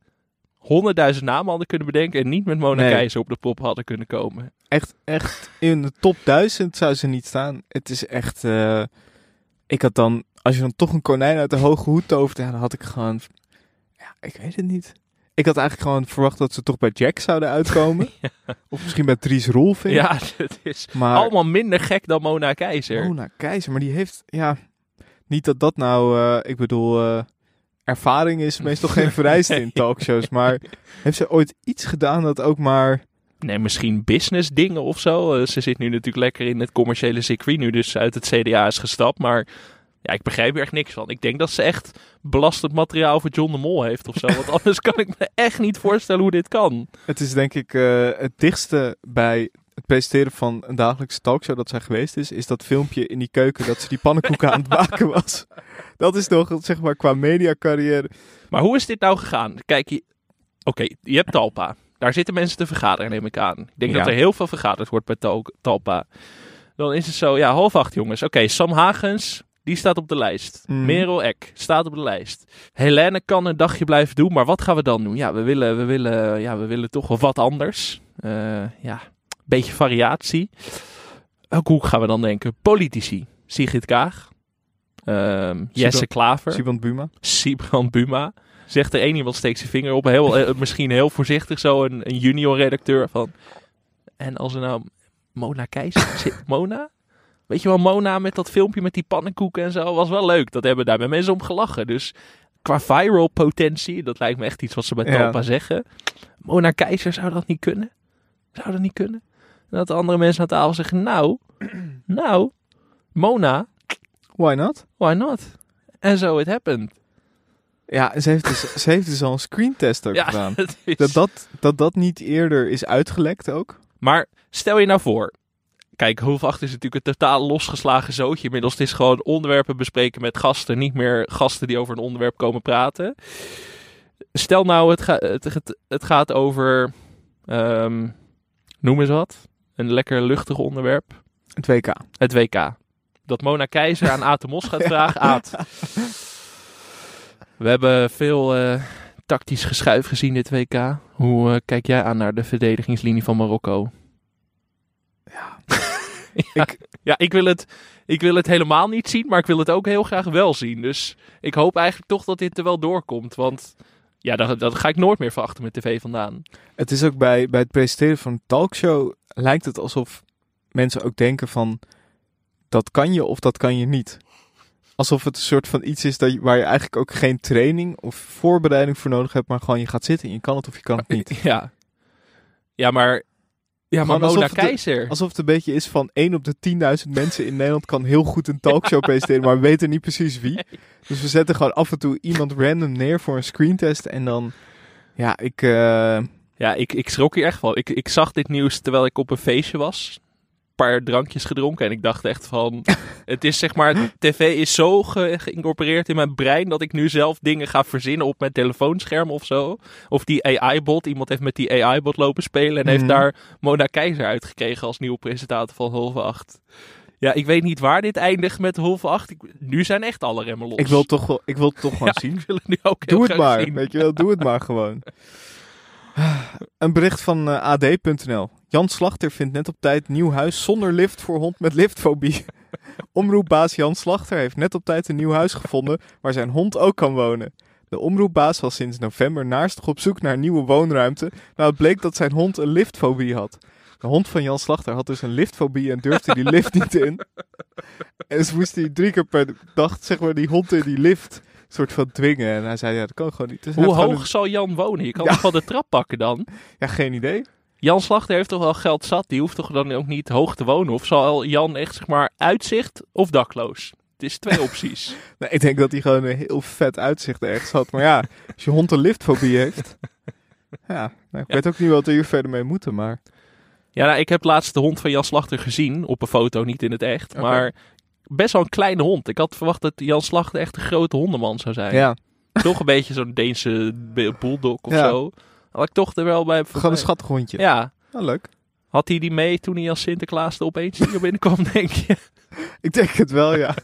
100.000 namen hadden kunnen bedenken. En niet met Mona Nee. Keizer op de pop hadden kunnen komen. echt, echt in de top 1000 zou ze niet staan. Het is echt. eh, ik had dan, als je dan toch een konijn uit de hoge hoed tovert, ja, dan had ik gewoon. Ja, ik weet het niet. Ik had eigenlijk gewoon verwacht dat ze toch bij Jack zouden uitkomen. Of misschien bij Dries Rolfing. Ja, het is maar allemaal minder gek dan Mona Keizer. Mona Keizer, maar die heeft, ja, niet dat dat nou, eh, ik bedoel, eh, ervaring is meestal geen vereiste in talkshows, maar heeft ze ooit iets gedaan dat ook maar, Nee, misschien business dingen of zo. Eh, ze zit nu natuurlijk lekker in het commerciële circuit. Nu dus uit het CDA is gestapt. Maar ja, ik begrijp er echt niks van. Ik denk dat ze echt belastend materiaal voor John de Mol heeft of zo. Want anders kan ik me echt niet voorstellen hoe dit kan. het is denk ik eh, het dichtste bij het presenteren van een dagelijkse talkshow dat zij geweest is, is dat filmpje in die keuken dat ze die pannenkoeken aan het maken was. Dat is nog, zeg maar, qua mediacarrière. Maar hoe is dit nou gegaan? Kijk, je... oké, je hebt Talpa. Daar zitten mensen te vergaderen, neem ik aan. Ik denk Ja. dat er heel veel vergaderd wordt bij Tal- Talpa. Dan is het zo, ja, half acht jongens. Oké, Sam Hagens, die staat op de lijst. Mhm. Merel Eck staat op de lijst. Helene kan een dagje blijven doen, maar wat gaan we dan doen? Ja, we willen, we willen, ja, we willen toch wel wat anders. Eh, ja, beetje variatie. Welke hoek gaan we dan denken? Politici. Sigrid Kaag. Ehm, Jesse Klaver. Siband Buma. Sibrand Buma. Zegt er één iemand steekt zijn vinger op. Heel, eh, misschien heel voorzichtig zo een, een junior redacteur van. En als er nou Mona Keizer zit. Mona? Weet je wel, Mona met dat filmpje met die pannenkoeken en zo. Was wel leuk. Dat hebben daar bij mensen om gelachen. Dus qua viral potentie, dat lijkt me echt iets wat ze bij Ja. Talpa zeggen. Mona Keizer zou dat niet kunnen. Zou dat niet kunnen? En dat de andere mensen aan tafel zeggen, nou, nou, Mona, Why not? why not? En zo it happened. Ja, ze heeft dus, ze heeft dus al een screentest ook Ja, gedaan. het is- Dat dat, dat dat niet eerder is uitgelekt ook. Maar stel je nou voor. Kijk, 8 is natuurlijk een totaal losgeslagen zootje. Inmiddels het is gewoon onderwerpen bespreken met gasten. Niet meer gasten die over een onderwerp komen praten. Stel nou, het, ga- het, het, het gaat over... ehm, noem eens wat. Een lekker luchtig onderwerp. Het WK. Het WK. Dat Mona Keizer aan Aad de Mos gaat vragen. Aad, we hebben veel eh, tactisch geschuif gezien dit WK. Hoe eh, kijk jij aan naar de verdedigingslinie van Marokko? Ja. Ik- ja, ik wil, het, ik wil het helemaal niet zien, maar ik wil het ook heel graag wel zien. Dus ik hoop eigenlijk toch dat dit er wel doorkomt. Want ja, dat, ga ik nooit meer van achter mijn tv vandaan. Het is ook bij, bij het presenteren van een talkshow lijkt het alsof mensen ook denken van dat kan je of dat kan je niet. Alsof het een soort van iets is dat je, waar je eigenlijk ook geen training of voorbereiding voor nodig hebt, maar gewoon je gaat zitten en je kan het of je kan het niet. Ja, ja maar, ja, maar Mona Keizer. Alsof het een beetje is van 1 op de 10.000 mensen in Nederland kan heel goed een talkshow presenteren, maar we weten niet precies wie. Dus we zetten gewoon af en toe iemand random neer voor een screentest en dan, ja, ik... eh, Ja, ik, ik schrok hier echt van. Ik, ik zag dit nieuws terwijl ik op een feestje was. Een paar drankjes gedronken. En ik dacht echt van... het is zeg maar... TV is zo ge- geïncorporeerd in mijn brein... dat ik nu zelf dingen ga verzinnen op mijn telefoonscherm of zo. Of die AI-bot. Iemand heeft met die AI-bot lopen spelen... en heeft Mhm. daar Mona Keizer uitgekregen... als nieuwe presentator van Halve 8. Ja, ik weet niet waar dit eindigt met Halve 8. Ik, nu zijn echt alle remmen los. Ik wil toch wel, ik wil het toch gewoon Ja, zien. ik wil het nu ook heel Doe het maar, zien. weet je wel, doe het maar gewoon. Een bericht van eh, AD.nl. Jan Slachter vindt net op tijd nieuw huis zonder lift voor hond met liftfobie. Omroepbaas Jan Slachter heeft net op tijd een nieuw huis gevonden waar zijn hond ook kan wonen. De omroepbaas was sinds november naastig op zoek naar nieuwe woonruimte. Nou, het bleek dat zijn hond een liftfobie had. De hond van Jan Slachter had dus een liftfobie en durfde die lift niet in. En dus moest hij drie keer per dag, zeg maar, die hond in die lift soort van dwingen. En hij zei, ja, dat kan gewoon niet. Dus Hoe hoog zal Jan wonen? Je kan Ja. toch wel de trap pakken dan? Ja, geen idee. Jan Slachter heeft toch wel geld zat? Die hoeft toch dan ook niet hoog te wonen? Of zal Jan echt, zeg maar, uitzicht of dakloos? Het is twee opties. Nee, ik denk dat hij gewoon een heel vet uitzicht ergens had. Maar ja, als je hond een liftfobie heeft... Ja, nou, ik weet ook niet wat we hier verder mee moeten, maar... Ja, nou, ik heb laatst de hond van Jan Slachter gezien. Op een foto, niet in het echt. Maar best wel een kleine hond. Ik had verwacht dat Jan Slachter echt een grote hondenman zou zijn. Ja, Toch een beetje zo'n Deense bulldog of Ja. zo. Had ik toch er wel bij... gewoon een schattig hondje. Ja. Nou, leuk. Had hij die mee toen hij als Sinterklaas er opeens hier binnenkwam, denk je? Ik denk het wel, ja.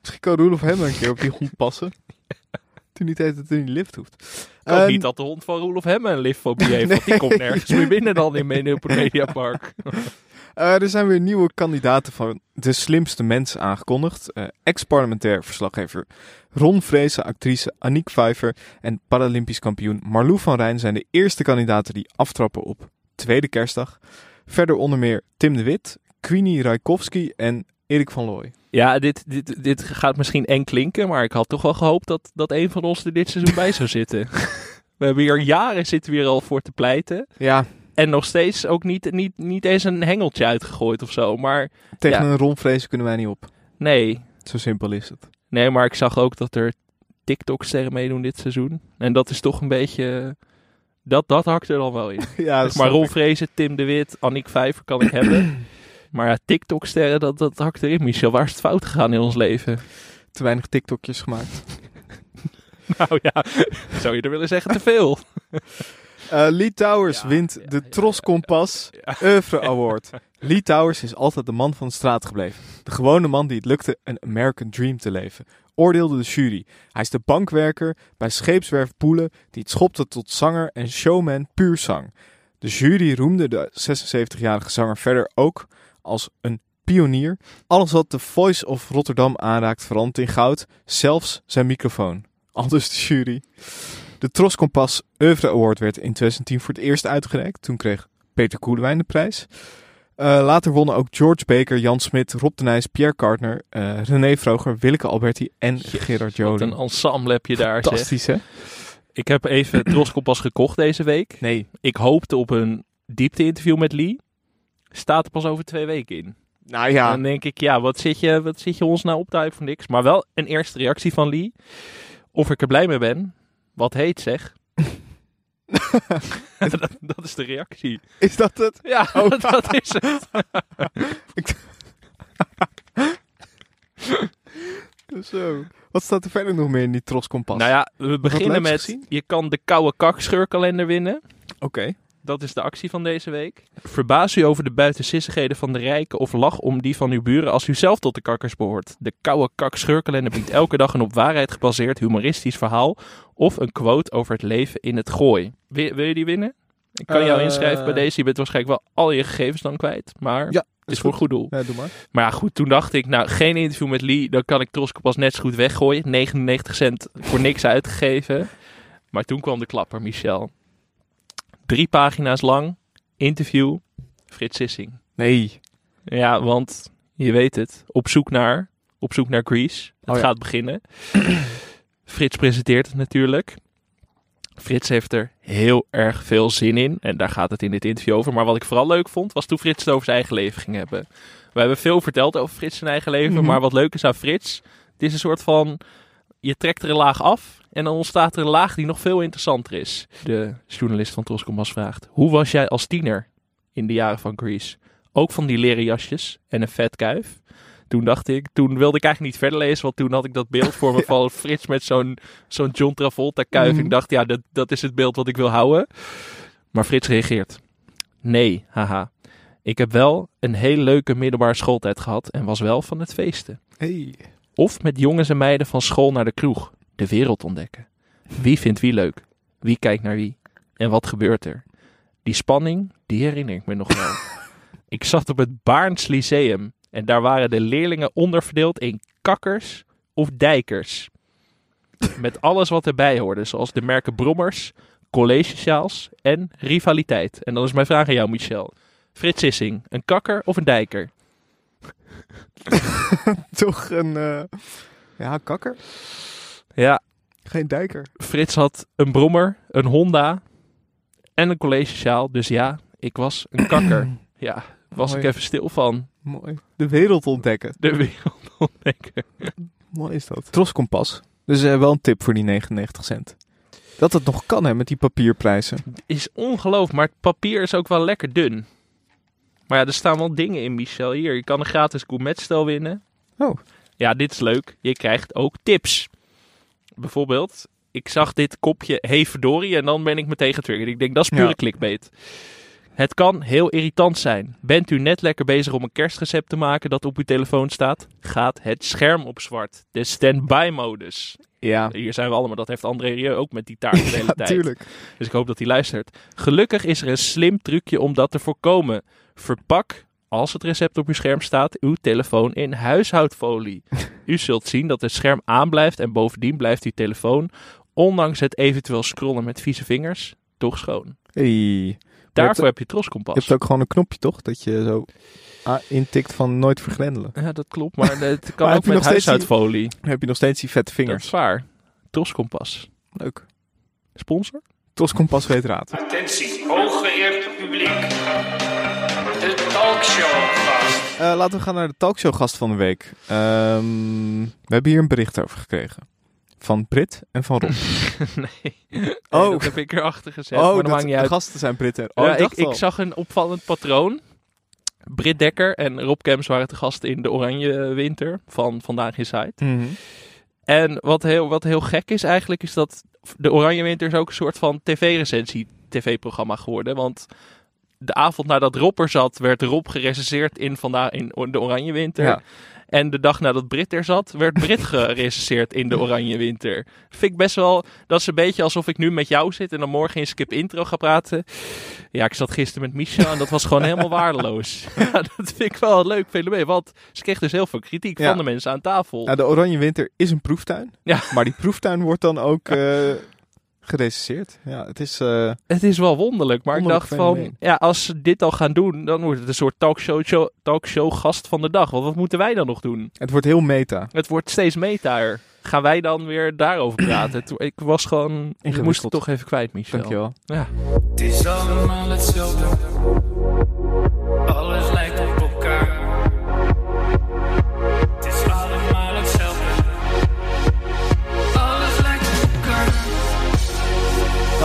Misschien kan Roelof hem een keer op die hond passen. Toen niet heet hij in die lift hoeft. Ik hoop Ehm, niet dat de hond van Roelof hem een liftfobie heeft. Want die Nee. komt nergens meer binnen dan in op het Eh, er zijn weer nieuwe kandidaten van de slimste mensen aangekondigd. Eh, Ex-parlementair verslaggever Ron Vreese, actrice Aniek Vijver en Paralympisch kampioen Marlou van Rijn zijn de eerste kandidaten die aftrappen op tweede kerstdag. Verder onder meer Tim de Wit, Queenie Rijkowski en Erik van Looy. Ja, dit, dit, dit gaat misschien eng klinken, maar ik had toch wel gehoopt dat, dat een van ons er dit seizoen bij zou zitten. We hebben hier jaren zitten we hier al voor te pleiten. Ja, En nog steeds ook niet, niet, niet eens een hengeltje uitgegooid of zo. Maar tegen Ja. een Ron Vreese kunnen wij niet op. nee, Zo simpel is het. nee, maar ik zag ook dat er TikTok-sterren meedoen dit seizoen. En dat is toch een beetje... Dat, dat hakt er dan wel in. Ja, Zeg maar Ron Vrezen, Tim de Wit, Annick Vijver kan ik hebben. Maar ja, TikTok-sterren, dat, dat hakt erin. Michel, waar is het fout gegaan in ons leven? Te weinig TikTokjes gemaakt. Nou ja, zou je er willen zeggen te veel? Eh, Lee Towers Ja, wint ja, de Tros Kompas Oeuvre Award. Lee Towers is altijd de man van de straat gebleven. De gewone man die het lukte een American Dream te leven. Oordeelde de jury. Hij is de bankwerker bij scheepswerf Poelen die het schopte tot zanger en showman puur zang. De jury roemde de 76-jarige zanger verder ook als een pionier. Alles wat de Voice of Rotterdam aanraakt verandert in goud, zelfs zijn microfoon. Aldus de jury. De Tros Kompas Oeuvre Award werd in 2010 voor het eerst uitgereikt. Toen kreeg Peter Koelewijn de prijs. Eh, later wonnen ook George Baker, Jan Smit, Rob de Nijs, Pierre Kartner, eh, René Vroger, Willeke Alberti en Gerard Wat een Joden. ensemble heb je daar, zeg. Fantastisch, hè? Ik heb even Troskompas gekocht deze week. Nee. Ik hoopte op een diepte-interview met Lee. Staat er pas over twee weken in. Nou ja, Dan denk ik, ja, wat zit je, wat zit je ons nou op voor niks? Maar wel een eerste reactie van Lee. Of ik er blij mee ben. Wat heet zeg. dat, dat is de reactie. is dat het? Ja, Oh. dat is het. Zo. Wat staat er verder nog meer in die Tros Kompas? Nou ja, we beginnen leuks met, gezien? je kan de koude kak scheurkalender winnen. Oké. Dat is de actie van deze week. Verbaas u over de buitensissigheden van de rijken of lach om die van uw buren als u zelf tot de kakkers behoort. De koude kak scheurkalender biedt elke dag een op waarheid gebaseerd humoristisch verhaal of een quote over het leven in het gooi. Wil, wil je die winnen? Ik kan jou Eh, inschrijven bij deze. Je bent waarschijnlijk wel al je gegevens dan kwijt, maar Ja, het is voor een goed doel. Ja, doe maar. Maar ja, goed, toen dacht ik, nou, geen interview met Lee, dan kan ik Trosko pas net zo goed weggooien. 99 cent voor niks uitgegeven. Maar toen kwam de klapper, Michel. Drie pagina's lang, interview, Frits Sissing. Nee. Ja, want je weet het, op zoek naar, op zoek naar Grease. Het Oh ja. gaat beginnen. Frits presenteert het natuurlijk. Frits heeft er heel erg veel zin in. En daar gaat het in dit interview over. Maar wat ik vooral leuk vond, was toen Frits het over zijn eigen leven ging hebben. We hebben veel verteld over Frits zijn eigen leven. Mhm. Maar wat leuk is aan Frits, het is een soort van... Je trekt er een laag af en dan ontstaat er een laag die nog veel interessanter is. De journalist van Troskommas vraagt... Hoe was jij als tiener in de jaren van Grease? Ook van die leren jasjes en een vet kuif? Toen dacht ik, toen wilde ik eigenlijk niet verder lezen, want toen had ik dat beeld voor me van Frits met zo'n zo'n John Travolta kuif. Mhm. Ik dacht, ja, dat, dat is het beeld wat ik wil houden. Maar Frits reageert. Nee, haha. Ik heb wel een heel leuke middelbare schooltijd gehad en was wel van het feesten. Hey. Of met jongens en meiden van school naar de kroeg. De wereld ontdekken. Wie vindt wie leuk? Wie kijkt naar wie? En wat gebeurt er? Die spanning, die herinner ik me nog wel. ik zat op het Baarns Lyceum. En daar waren de leerlingen onderverdeeld in kakkers of dijkers. Met alles wat erbij hoorde, zoals de merken Brommers, collegesjaals en rivaliteit. En dan is mijn vraag aan jou, Michel. Frits Sissing, een kakker of een dijker? Toch een... eh, ja, kakker? Ja, Geen dijker. Frits had een Brommer, een Honda en een collegesjaal. Dus ja, ik was een kakker. Ja, was Mooi. ik even stil van. Mooi. De wereld ontdekken. De wereld ontdekken. Mooi is dat. Troskompas. Dus eh, wel een tip voor die 99 cent. Dat het nog kan hè, met die papierprijzen. Is ongelooflijk, maar het papier is ook wel lekker dun. Maar ja, er staan wel dingen in, Michel. Hier, je kan een gratis gourmetstel winnen. Oh. Ja, dit is leuk. Je krijgt ook tips. Bijvoorbeeld, ik zag dit kopje Hey verdorie en dan ben ik meteen getriggerd. Ik denk, dat is pure Ja. clickbait. Het kan heel irritant zijn. Bent u net lekker bezig om een kerstrecept te maken dat op uw telefoon staat? Gaat het scherm op zwart. De standby modus. Ja. Hier zijn we allemaal. Dat heeft André Rieu ook met die taart de hele Ja, tijd. tuurlijk. Dus ik hoop dat hij luistert. Gelukkig is er een slim trucje om dat te voorkomen. Verpak, als het recept op uw scherm staat, uw telefoon in huishoudfolie. U zult zien dat het scherm aanblijft en bovendien blijft uw telefoon, ondanks het eventueel scrollen met vieze vingers, toch schoon. Hey. Daarvoor heb je troskompas. Je hebt ook gewoon een knopje toch? Dat je zo intikt van nooit vergrendelen. Ja, dat klopt, maar het kan Maar ook met die- huishoudfolie. Dan heb je nog steeds die vette Dat vingers. is waar. Troskompas. Leuk. Sponsor? Troskompas weet raad. Attentie, hooggeëerd publiek. De talkshow gast. Eh, laten we gaan naar de talkshow gast van de week. Ehm, we hebben hier een bericht over gekregen. Van Brit en van Rob. nee. Oh. Nee, dat heb ik erachter gezet, oh, maar dat, de uit. gasten zijn Brit en... Oh, ja, ik, ik, zag een opvallend patroon. Britt Dekker en Rob Kems waren te gast in de Oranje Winter van Vandaag Inside. Mhm. En wat heel, wat heel gek is eigenlijk, is dat de Oranje Winter is ook een soort van tv-recensie tv-programma geworden. Want de avond nadat Rob er zat, werd Rob gerecenseerd in, vandaag, in de Oranje Winter. Ja. En de dag nadat Brit er zat, werd Brit gerecenseerd in de Oranje Winter. Vind ik best wel, dat is een beetje alsof ik nu met jou zit en dan morgen in Skip Intro ga praten. Ja, ik zat gisteren met Micha en dat was gewoon helemaal waardeloos. Ja, dat vind ik wel een leuk fenomeen, want ze kreeg dus heel veel kritiek Ja. van de mensen aan tafel. Nou, de Oranje Winter is een proeftuin. Ja. Maar die proeftuin wordt dan ook eh gerecenseerd. Ja, het is... eh, Het is wel wonderlijk, maar ik dacht van, ja, als ze dit al gaan doen, dan wordt het een soort talkshow, show, talkshow gast van de dag. Want wat moeten wij dan nog doen? het wordt heel meta. Het wordt steeds metaer. Gaan wij dan weer daarover praten? Ik was gewoon, ik moest het toch even kwijt, Michel. Dankjewel. Ja. Het is allemaal hetzelfde.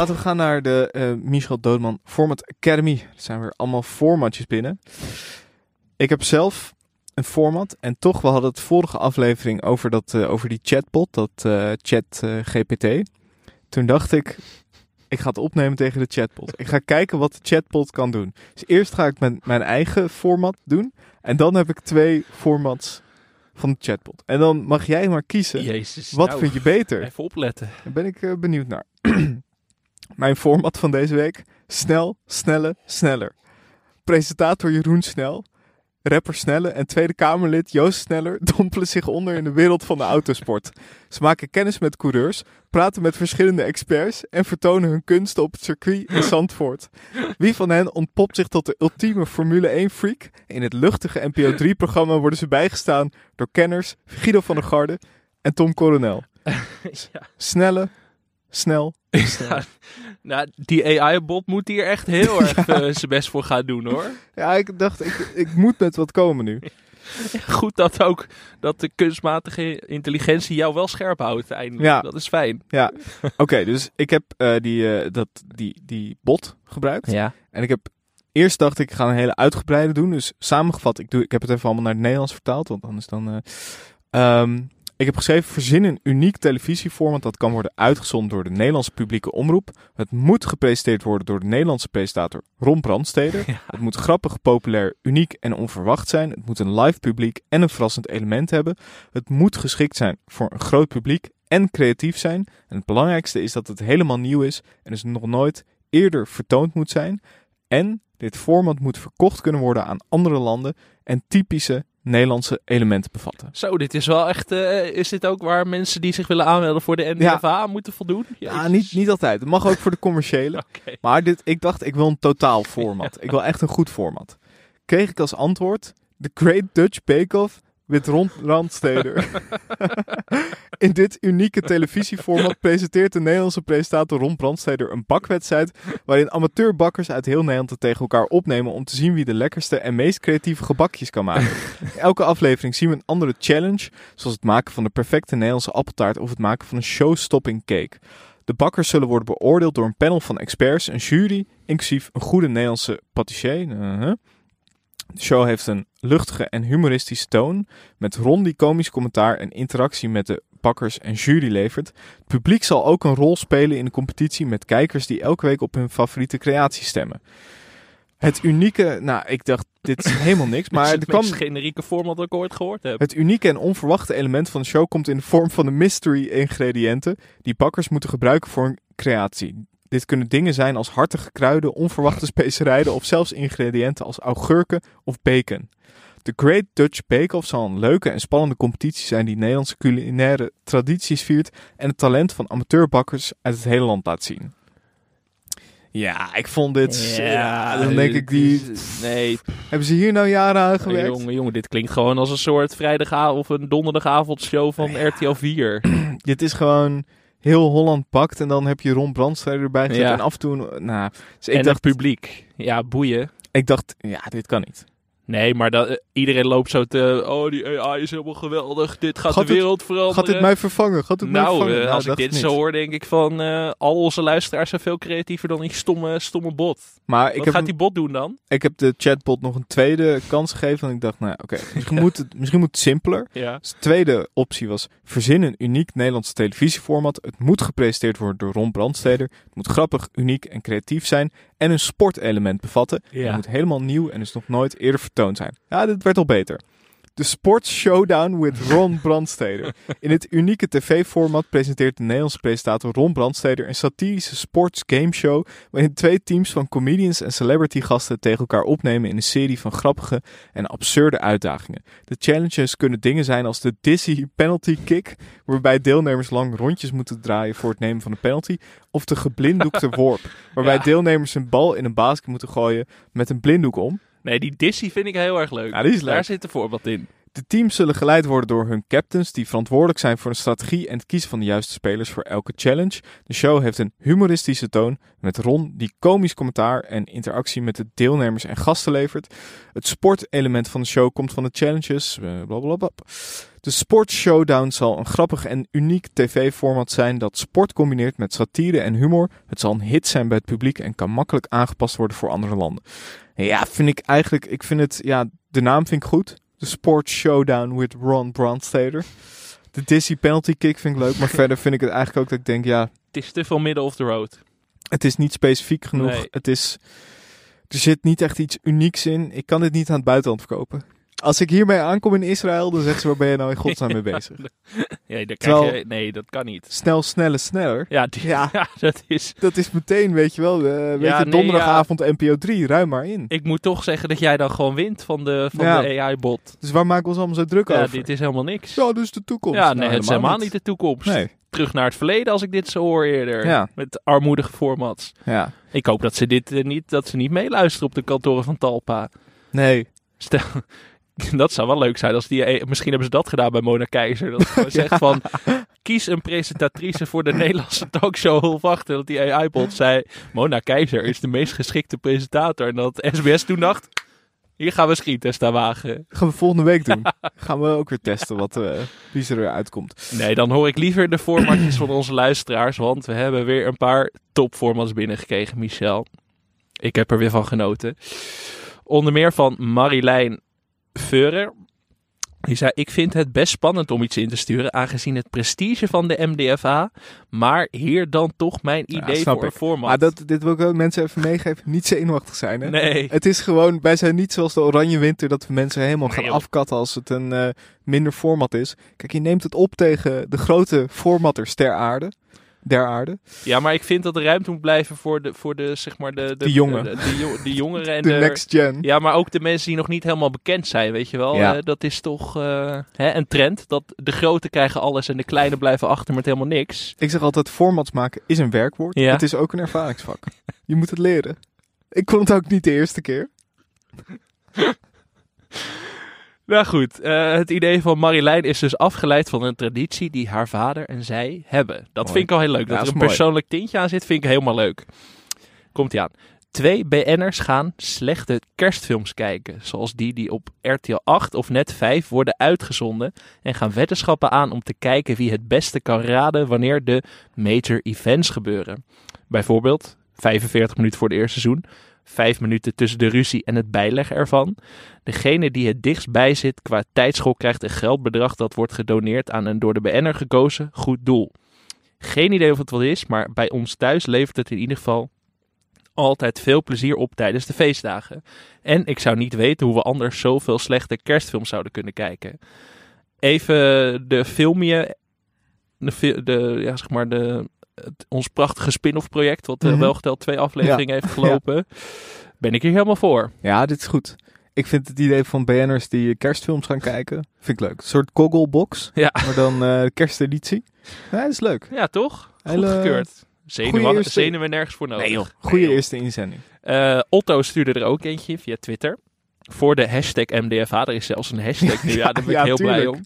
Laten we gaan naar de eh, Michel Doodman Format Academy. Er zijn weer allemaal formatjes binnen. Ik heb zelf een format. En toch, we hadden het vorige aflevering over, dat, eh, over die chatbot, dat eh, chat GPT. Toen dacht ik, ik ga het opnemen tegen de chatbot. Ik ga kijken wat de chatbot kan doen. Dus eerst ga ik mijn, mijn eigen format doen. En dan heb ik twee formats van de chatbot. En dan mag jij maar kiezen. Jezus. Wat nou, vind je beter? Even opletten. Daar ben ik benieuwd naar. Mijn format van deze week. Snel, snelle, sneller. Presentator Jeroen Snel. Rapper Snelle en Tweede Kamerlid Joost Sneller dompelen zich onder in de wereld van de autosport. Ze maken kennis met coureurs, praten met verschillende experts en vertonen hun kunsten op het circuit in Zandvoort. Wie van hen ontpopt zich tot de ultieme Formule 1-freak? In het luchtige NPO 3-programma worden ze bijgestaan door kenners Guido van der Garde en Tom Coronel. Snelle, snel, Ja, nou, die AI-bot moet hier echt heel erg eh, zijn best voor gaan doen, hoor. Ja, ik dacht, ik, ik moet met wat komen nu. Goed dat ook dat de kunstmatige intelligentie jou wel scherp houdt eindelijk. Ja. Dat is fijn. Ja, oké, dus ik heb eh, die, eh, dat, die, die bot gebruikt. Ja. En ik heb eerst dacht ik, ik ga een hele uitgebreide doen. Dus samengevat, ik, doe, ik heb het even allemaal naar het Nederlands vertaald. Want anders dan... eh, ehm, ik heb geschreven, verzin een uniek televisieformat dat kan worden uitgezonden door de Nederlandse publieke omroep. Het moet gepresenteerd worden door de Nederlandse presentator Ron Brandsteder. Het moet grappig, populair, uniek en onverwacht zijn. Het moet een live publiek en een verrassend element hebben. Het moet geschikt zijn voor een groot publiek en creatief zijn. En het belangrijkste is dat het helemaal nieuw is en dus nog nooit eerder vertoond moet zijn. En dit format moet verkocht kunnen worden aan andere landen en typische Nederlandse elementen bevatten. Zo, dit is wel echt... eh, is dit ook waar mensen die zich willen aanmelden voor de NDFA moeten voldoen? Ja, niet, niet altijd. Het mag ook voor de commerciële. Maar dit, ik dacht, ik wil een totaal format. ik wil echt een goed format. Kreeg ik als antwoord The Great Dutch Bake Off met Ron Randsteder. In dit unieke televisieformat presenteert de Nederlandse presentator Ron Brandsteder een bakwedstrijd waarin amateurbakkers uit heel Nederland het tegen elkaar opnemen om te zien wie de lekkerste en meest creatieve gebakjes kan maken. In elke aflevering zien we een andere challenge, zoals het maken van de perfecte Nederlandse appeltaart of het maken van een show-stopping cake. De bakkers zullen worden beoordeeld door een panel van experts, een jury, inclusief een goede Nederlandse patissier. Uh-huh. De show heeft een luchtige en humoristische toon, met Ron die komisch commentaar en interactie met de bakkers en jury levert. Het publiek zal ook een rol spelen in de competitie met kijkers die elke week op hun favoriete creatie stemmen. Het unieke, nou ik dacht dit is helemaal niks, maar er het kwam generieke format dat ik ooit gehoord heb. het unieke en onverwachte element van de show komt in de vorm van de mystery ingrediënten die bakkers moeten gebruiken voor een creatie. Dit kunnen dingen zijn als hartige kruiden, onverwachte specerijen of zelfs ingrediënten als augurken of bacon. De Great Dutch Bake Off zal een leuke en spannende competitie zijn die Nederlandse culinaire tradities viert en het talent van amateurbakkers uit het hele land laat zien. Ja, ik vond dit. Ja, dan denk ik die. Nee, Hebben ze hier nou jaren aan gewerkt? jongen, jongen, dit klinkt gewoon als een soort vrijdagavond of een donderdagavondshow van RTL 4. Dit is gewoon heel Holland pakt en dan heb je Ron Brandsteder erbij gezet Ja. en af en toe. Nou, dus ik en dacht, het publiek. Ja, boeien. ik dacht, ja, dit kan niet. Nee, maar dat, eh, iedereen loopt zo te... Oh, die AI is helemaal geweldig. Dit gaat, Gaat de het- wereld veranderen. Gaat dit mij vervangen? Gaat mij nou, vervangen? eh, Nou, als ik dit zo hoor, denk ik van... eh, al onze luisteraars zijn veel creatiever dan die stomme, stomme bot. Maar ik Wat heb, gaat die bot doen dan? ik heb de chatbot nog een tweede kans gegeven. En ik dacht, nou oké, misschien, moet het, misschien moet het simpeler. Ja. Dus de tweede optie was, verzin een uniek Nederlands televisieformat. Het moet gepresenteerd worden door Ron Brandsteder. Het moet grappig, uniek en creatief zijn. En een sportelement bevatten. Ja. Het moet helemaal nieuw en is nog nooit eerder vertoond zijn. Ja, dit werd al beter. De Sports Showdown with Ron Brandsteder. In het unieke tv-format presenteert de Nederlandse presentator Ron Brandsteder een satirische sports gameshow waarin twee teams van comedians en celebrity gasten tegen elkaar opnemen in een serie van grappige en absurde uitdagingen. De challenges kunnen dingen zijn als de Dizzy Penalty Kick, waarbij deelnemers lang rondjes moeten draaien voor het nemen van een penalty, of de geblinddoekte worp, waarbij Ja. deelnemers een bal in een basket moeten gooien met een blinddoek om. Nee, die Dizzy vind ik heel erg leuk. Ja, die is leuk. Daar zit een voorbeeld in. De teams zullen geleid worden door hun captains, die verantwoordelijk zijn voor de strategie en het kiezen van de juiste spelers voor elke challenge. De show heeft een humoristische toon, met Ron die komisch commentaar en interactie met de deelnemers en gasten levert. Het sportelement van de show komt van de challenges. eh, blablabla. De Sport Showdown zal een grappig en uniek tv-format zijn dat sport combineert met satire en humor. Het zal een hit zijn bij het publiek en kan makkelijk aangepast worden voor andere landen. Ja, vind ik eigenlijk, ik vind het, ja, de naam vind ik goed. De Sport Showdown with Ron Brandsteder. De Dizzy Penalty Kick vind ik leuk, maar verder vind ik het eigenlijk ook dat ik denk, ja, Het is te veel middle of the road. het is niet specifiek genoeg. Nee. Het is, er zit niet echt iets unieks in. Ik kan dit niet aan het buitenland verkopen. Als ik hiermee aankom in Israël, dan zeggen ze, waar ben je nou in godsnaam mee bezig? Ja, Terwijl- krijg je, nee, dat kan niet. Snel, sneller, sneller. Ja, die- Ja. ja, dat is... Dat is meteen, weet je wel, eh, weet Ja, je, nee, donderdagavond NPO 3, ruim maar in. Ik moet toch zeggen dat jij dan gewoon wint van de, van Ja. de AI-bot. Dus waar maken we ons allemaal zo druk Ja, over? dit is helemaal niks. Ja, dus de toekomst. Ja, Nou, nee, het is helemaal niet de toekomst. Nee. Terug naar het verleden als ik dit zo hoor eerder. Ja. Met armoedige formats. Ja. Ik hoop dat ze dit eh, niet, dat ze niet meeluisteren op de kantoren van Talpa. Nee. Stel, dat zou wel leuk zijn als die. eh, Misschien hebben ze dat gedaan bij Mona Keizer. Dat gewoon zegt van. Kies een presentatrice voor de Nederlandse talkshow Hulp Wachten. Dat die AI-bot zei. Mona Keizer is de meest geschikte presentator. En dat SBS toen dacht. Hier gaan we schieten, aan wagen. gaan we volgende week doen. gaan we ook weer testen wat, eh wie er uitkomt. Nee, dan hoor ik liever de formatjes van onze luisteraars. Want we hebben weer een paar topformats binnengekregen, Michel. Ik heb er weer van genoten. Onder meer van Marilijn Veurer. Die zei, ik vind het best spannend om iets in te sturen, aangezien het prestige van de MDFA. Maar hier dan toch mijn idee voor een ik. format. Maar dat, dit wil ik ook mensen even meegeven. Niet zenuwachtig zijn, hè? Nee. Het is gewoon, wij zijn niet zoals de Oranje Winter dat we mensen helemaal gaan afkatten als het een eh, minder format is. Kijk, je neemt het op tegen de grote formatters ter aarde. Der aarde. Ja, maar ik vind dat er ruimte moet blijven voor de, voor de zeg maar, de... De, De jongen. De, de, de jongeren en De de... next gen. Ja, maar ook de mensen die nog niet helemaal bekend zijn, weet je wel. Ja. Eh, dat is toch eh, hè, een trend. Dat de grote krijgen alles en de kleine blijven achter met helemaal niks. Ik zeg altijd, formats maken is een werkwoord. Ja. Het is ook een ervaringsvak. Je moet het leren. Ik kon het ook niet de eerste keer. Nou goed, eh, het idee van Marjolein is dus afgeleid van een traditie die haar vader en zij hebben. Dat Mooi. vind ik al heel leuk. Ja, Dat er een mooi. persoonlijk tintje aan zit, vind ik helemaal leuk. Komt ie aan. Twee BN'ers gaan slechte kerstfilms kijken. Zoals die die op RTL 8 of Net 5 worden uitgezonden. En gaan weddenschappen aan om te kijken wie het beste kan raden wanneer de major events gebeuren. Bijvoorbeeld 45 minuten voor het eerste seizoen. 5 minuten tussen de ruzie en het bijleggen ervan. Degene die het dichtst bij zit qua tijdschok krijgt een geldbedrag dat wordt gedoneerd aan een door de BN'er gekozen goed doel. Geen idee of het wat is, maar bij ons thuis levert het in ieder geval altijd veel plezier op tijdens de feestdagen. En ik zou niet weten hoe we anders zoveel slechte kerstfilms zouden kunnen kijken. Even de filmje, de, de, ja, zeg maar de, het- ons prachtige spin-off project, wat Mhm. wel geteld twee afleveringen Ja. heeft gelopen. Ben ik hier helemaal voor. Ja, dit is goed. Ik vind het idee van BN'ers die kerstfilms gaan kijken, vind ik leuk. Een soort gogglebox, Ja. maar dan eh kersteditie. Ja, dat is leuk. Ja, toch? Goed Hele- gekeurd. goeie Zenuwen, eerste- zenuwen nergens voor nodig. Nee joh, goede eerste inzending. Eh, Otto stuurde er ook eentje via Twitter. Voor de hashtag MDFA. Er is zelfs een hashtag nu. Ja, daar ben ik Ja, heel blij om.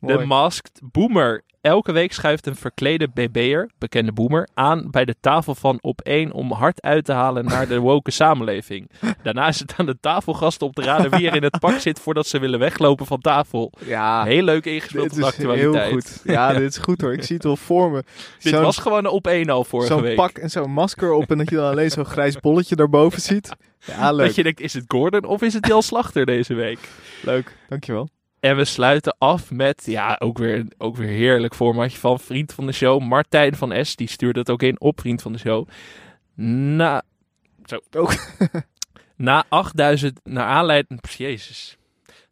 Mooi. De Masked Boomer. Elke week schuift een verklede BB'er, bekende boomer, aan bij de tafel van op één om hard uit te halen naar de woke samenleving. Daarna is het aan de tafelgasten op te raden wie er in het pak zit voordat ze willen weglopen van tafel. Ja, Heel leuk ingespeeld op actualiteit. heel goed. Ja, dit is goed hoor. Ik zie het wel voor me. Dit Zo'n- was gewoon een op één al vorige Zo'n week. pak en zo'n masker op en dat je dan alleen zo'n grijs bolletje daarboven ziet. Ja, leuk. Dat je denkt, is het Gordon of is het Jan Slachter deze week? Leuk, dankjewel. En we sluiten af met, ja, ook weer, ook weer heerlijk formatje van vriend van de show. Martijn van S, die stuurde het ook in op vriend van de show. Na, zo. Ook. na 8000, naar aanleiding, jezus.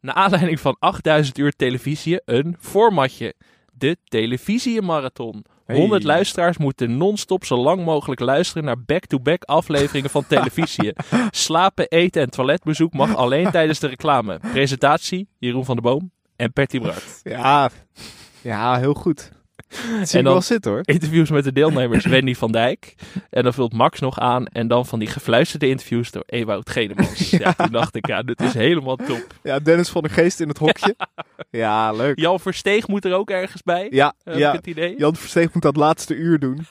Na aanleiding van 8000 uur televisie, een formatje. De televisiemarathon. Hey. 100 luisteraars moeten non-stop zo lang mogelijk luisteren naar back-to-back afleveringen van televisie. Slapen, eten en toiletbezoek mag alleen tijdens de reclame. Presentatie, Jeroen van der Boom en Perty Bart. Ja, ja heel goed. En dan- wel zitten hoor. Interviews met de deelnemers Wendy van Dijk. En dan vult Max nog aan. En dan van die gefluisterde interviews door Ewout Gedemans. Ja. toen dacht ik, ja, dit is helemaal top. Ja, Dennis van der Geest in het hokje. Ja, leuk. Jan Versteeg moet er ook ergens bij. Ja, Heb ik ja. het idee? Jan Versteeg moet dat laatste uur doen.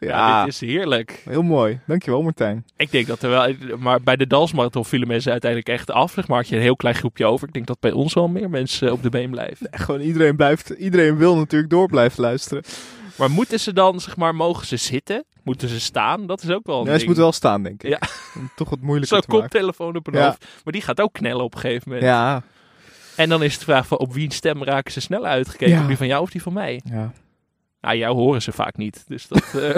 Ja, dit is heerlijk. heel mooi. Dankjewel Martijn. Ik denk dat er wel... Maar bij de dansmarathon vielen mensen uiteindelijk echt af. Zeg maar had je een heel klein groepje over. Ik denk dat bij ons wel meer mensen op de been blijven. Gewoon iedereen blijft, iedereen wil natuurlijk door blijven luisteren. Maar moeten ze dan, zeg maar, mogen ze zitten? Moeten ze staan? Dat is ook wel een Ja, ze ding. moet wel staan denk ik. Ja. Om toch wat moeilijker Zo'n te maken. koptelefoon op Ja. hoofd. Maar die gaat ook knellen op een gegeven moment. Ja, En dan is de vraag van op wiens stem raken ze sneller uitgekeken? Ja. Die van jou of die van mij? ja. Nou, jou horen ze vaak niet. Dus dat... eh,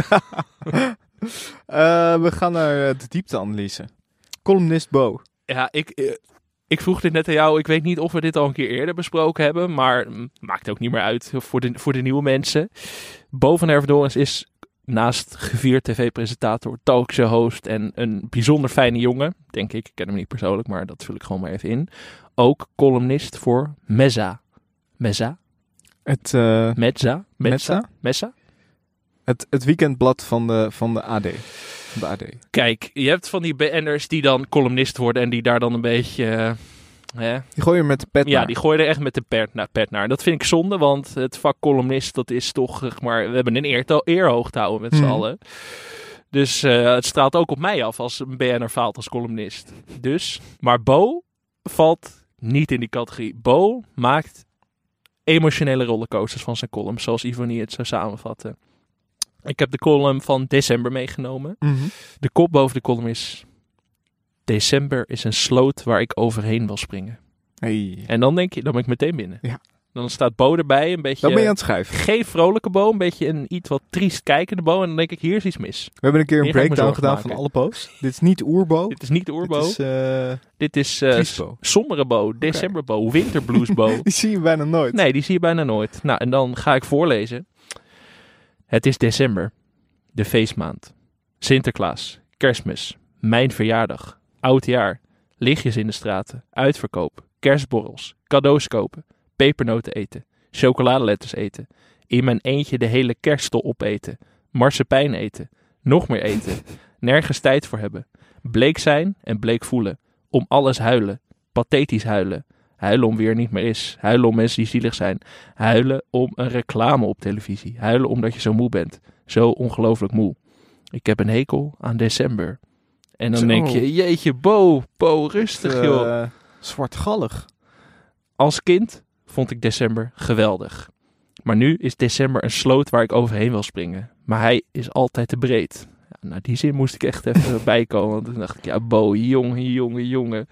Eh, we gaan naar eh, de diepteanalyse. Columnist Bo. ja, ik, ik vroeg dit net aan jou. Ik weet niet of we dit al een keer eerder besproken hebben. Maar maakt ook niet meer uit voor de, voor de nieuwe mensen. Bo van Hervedorens is naast gevierd tv-presentator, talkshow-host en een bijzonder fijne jongen. Denk ik. Ik ken hem niet persoonlijk, maar dat vul ik gewoon maar even in. Ook columnist voor Mezza. Mezza? Het, Mezza? Mezza? Mezza? het, het weekendblad van de, van de AD. Van de AD. Kijk, je hebt van die BN'ers die dan columnist worden en die daar dan een beetje... eh, hè, Die gooi je met de pet ja, naar. die gooien er echt met de pet naar, pet naar. Dat vind ik zonde, want het vak columnist, dat is toch, zeg maar, we hebben een eer, eerhoog te houden met z'n Mhm. allen. Dus eh, het straalt ook op mij af als een BN'er faalt als columnist. Dus, maar Bo valt niet in die categorie. Bo maakt emotionele rollercoasters van zijn column, zoals Ivonie het zou samenvatten. Ik heb de column van december meegenomen. Mhm. De kop boven de column is... December is een sloot waar ik overheen wil springen. Hey. En dan denk je, dan ben ik meteen binnen. Ja. Dan staat Bo erbij, een beetje... Dan ben je aan het schrijven. Geen vrolijke Bo, een beetje een iets wat triest kijkende Bo. En dan denk ik, hier is iets mis. We hebben een keer een Hier breakdown gedaan van alle bo's. Dit is niet oerbo. Dit is niet de oerbo. Dit is, eh, Dit is Bo. sombere Bo, december Bo, winterblues Bo. Die zie je bijna nooit. Nee, die zie je bijna nooit. Nou, en dan ga ik voorlezen. Het is december, de feestmaand. Sinterklaas, kerstmis, mijn verjaardag, oudjaar, lichtjes in de straten, uitverkoop, kerstborrels, cadeaus kopen, pepernoten eten, chocoladeletters eten, in mijn eentje de hele kerststol opeten, marsepein eten, nog meer eten, nergens tijd voor hebben, bleek zijn en bleek voelen, om alles huilen, pathetisch huilen, huilen om wie er niet meer is, huilen om mensen die zielig zijn, huilen om een reclame op televisie, huilen omdat je zo moe bent, zo ongelooflijk moe. Ik heb een hekel aan december. En dan Zo. denk je, jeetje, Bo, Bo, rustig joh. Eh, zwartgallig. Als kind vond ik december geweldig. Maar nu is december een sloot waar ik overheen wil springen. Maar hij is altijd te breed. Ja, nou, die zin moest ik echt even bijkomen. Want toen dacht ik, ja, Bo, jongen, jongen, jongen.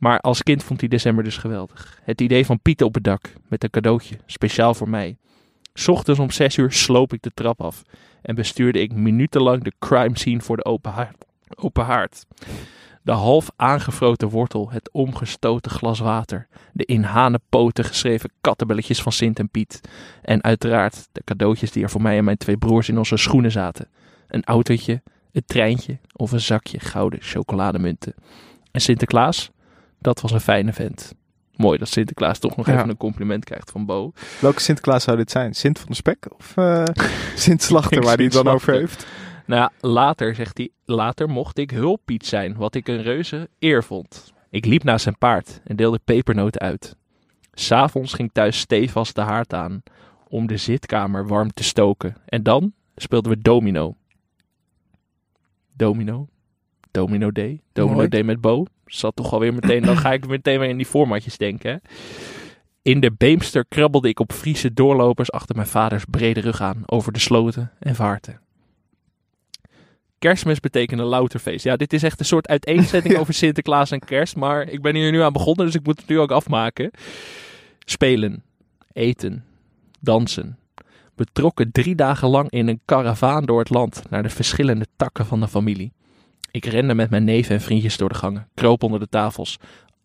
Maar als kind vond hij december dus geweldig. Het idee van Pieten op het dak met een cadeautje, speciaal voor mij. Ochtends om zes uur sloop ik de trap af en bestuurde ik minutenlang de crime scene voor de open haard. De half aangevroten wortel, het omgestoten glas water, de in hanenpoten geschreven kattenbelletjes van Sint en Piet. En uiteraard de cadeautjes die er voor mij en mijn twee broers in onze schoenen zaten. Een autootje, een treintje of een zakje gouden chocolademunten. En Sinterklaas, dat was een fijne vent. Mooi dat Sinterklaas toch nog Ja. even een compliment krijgt van Bo. Welke Sinterklaas zou dit zijn? Sint van de Spek of eh Sint Slachter, waar hij het dan over heeft? Nou ja, later zegt hij, later mocht ik hulppiet zijn, wat ik een reuze eer vond. Ik liep naast zijn paard en deelde pepernoten uit. S'avonds ging thuis stevast de haard aan om de zitkamer warm te stoken. En dan speelden we domino. Domino. Domino Day. Domino. Day met Bo. Zat toch alweer meteen, dan ga ik meteen weer in die formatjes denken. In de Beemster krabbelde ik op Friese doorlopers achter mijn vaders brede rug aan over de sloten en vaarten. Kerstmis betekende louter feest. Ja, dit is echt een soort uiteenzetting over Sinterklaas en kerst. Maar ik ben hier nu aan begonnen, dus ik moet het nu ook afmaken. Spelen, eten, dansen. We trokken drie dagen lang in een karavaan door het land naar de verschillende takken van de familie. Ik rende met mijn neven en vriendjes door de gangen, kroop onder de tafels,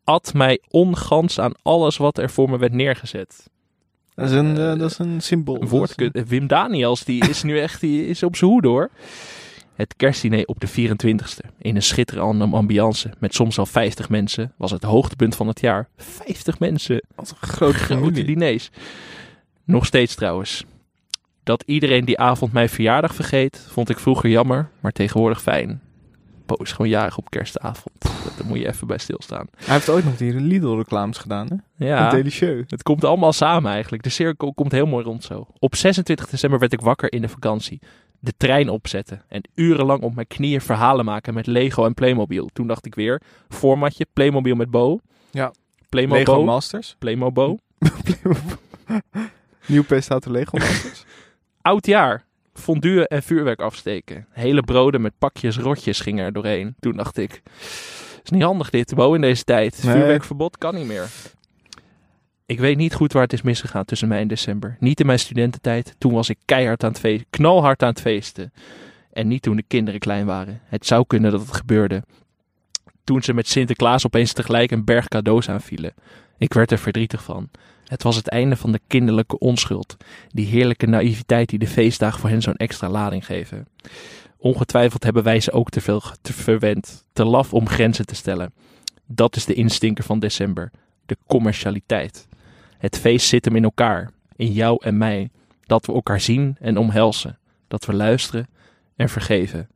at mij ongans aan alles wat er voor me werd neergezet. Dat is een, eh, dat is een symbool. Een woordkut. Wim Daniels, die is nu echt die is op zijn hoede hoor. Het kerstdiner op de 24e. In een schitterende ambiance met soms al 50 mensen. Was het hoogtepunt van het jaar. 50 mensen. Wat een grote Grote diners. Nog steeds trouwens. Dat iedereen die avond mijn verjaardag vergeet, vond ik vroeger jammer, maar tegenwoordig fijn. Is gewoon jarig op kerstavond. Daar moet je even bij stilstaan. Hij heeft ooit nog die Lidl-reclames gedaan, hè? Ja. Delicieux. Het komt allemaal samen eigenlijk. De cirkel komt heel mooi rond zo. Op 26 december werd ik wakker in de vakantie. De trein opzetten en urenlang op mijn knieën verhalen maken met Lego en Playmobil. Toen dacht ik weer, formatje, Playmobil met Bo. Ja. Playmobil. Lego Masters. Playmobil. Nieuw P staat de Lego Masters. Oud jaar. Fondue en vuurwerk afsteken. Hele broden met pakjes rotjes gingen er doorheen. Toen dacht ik, is niet handig dit, Bo, in deze tijd. Nee. Vuurwerkverbod kan niet meer. Ik weet niet goed waar het is misgegaan tussen mij en december. Niet in mijn studententijd. Toen was ik keihard aan het feesten, knalhard aan het feesten. En niet toen de kinderen klein waren. Het zou kunnen dat het gebeurde. Toen ze met Sinterklaas opeens tegelijk een berg cadeaus aanvielen. Ik werd er verdrietig van. Het was het einde van de kinderlijke onschuld. Die heerlijke naïviteit die de feestdagen voor hen zo'n extra lading geven. Ongetwijfeld hebben wij ze ook te veel te verwend. Te laf om grenzen te stellen. Dat is de instinker van december. De commercialiteit. Het feest zit hem in elkaar. In jou en mij. Dat we elkaar zien en omhelzen. Dat we luisteren en vergeven.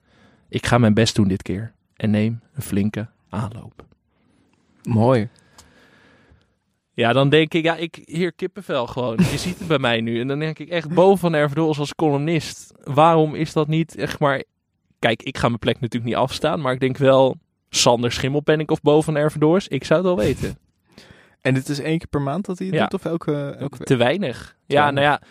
Ik ga mijn best doen dit keer. En neem een flinke aanloop. Mooi. Ja, dan denk ik, ja, ik hier kippenvel gewoon. Je ziet het bij mij nu. En dan denk ik echt, Bo van als columnist. Waarom is dat niet echt maar... Kijk, ik ga mijn plek natuurlijk niet afstaan. Maar ik denk wel, Sander Schimmelpenninck of Bo van. Ik zou het wel weten. En dit is één keer per maand dat hij het Ja. doet? Of elke, elke? Te weinig. Ja, weinig. nou ja,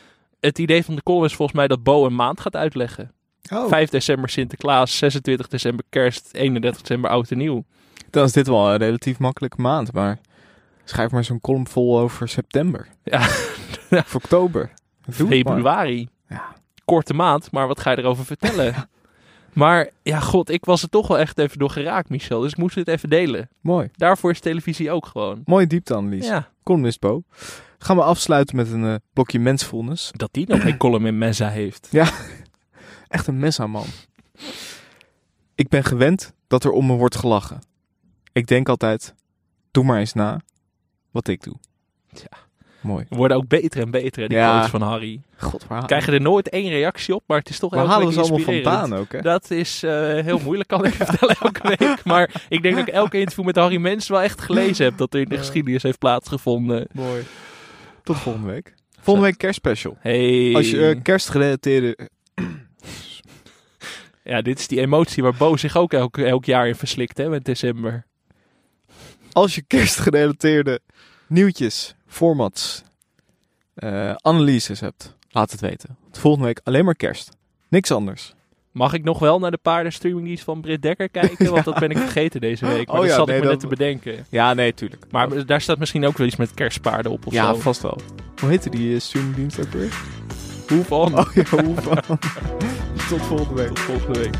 het idee van de column is volgens mij dat Bo een maand gaat uitleggen. Oh. 5 december Sinterklaas, 26 december kerst, 31 december oud en nieuw. Dan is dit wel een relatief makkelijke maand. Maar schrijf maar zo'n column vol over september. Ja. Of oktober. Doe. Februari. Ja. Korte maand, maar wat ga je erover vertellen? Maar ja, god, ik was er toch wel echt even door geraakt, Michel. Dus ik moest het even delen. Mooi. Daarvoor is televisie ook gewoon. Mooie diepteanalyse. Ja. Columnist Bo. Gaan we afsluiten met een eh, blokje mensfulness. Dat die nog geen column in Mensa heeft. Ja, echt een mes aan man. Ik ben gewend dat er om me wordt gelachen. Ik denk altijd, doe maar eens na wat ik doe. Ja. Mooi. We worden ook beter en beter, hè, die Ja. van Harry. God, waar, Krijgen er nooit één reactie op, maar het is toch waar halen ze allemaal vandaan ook, hè? Dat is eh, heel moeilijk, kan ik vertellen, elke week. Maar ik denk dat ik elke interview met Harry Mens wel echt gelezen heb dat er in de geschiedenis heeft plaatsgevonden. Mooi. Tot volgende week. Volgende week kerstspecial. Hey. Als je eh, kerstgerelateerde... Ja, dit is die emotie waar Bo zich ook elk, elk jaar in verslikt, hè, met december. Als je kerstgerelateerde nieuwtjes, formats, eh, analyses hebt, laat het weten. Want volgende week alleen maar kerst. Niks anders. Mag ik nog wel naar de paardenstreamingdienst van Britt Dekker kijken? Want dat ben ik vergeten deze week. Maar Oh dat ja, zat nee, ik me dat- net te bedenken. Ja, nee, tuurlijk. Maar daar staat misschien ook wel iets met kerstpaarden op of ja, zo. vast wel. Hoe heette die eh, streamingdienst ook weer? Hoe van? Oh ja, hoe van? Tot volgende week. Tot volgende week.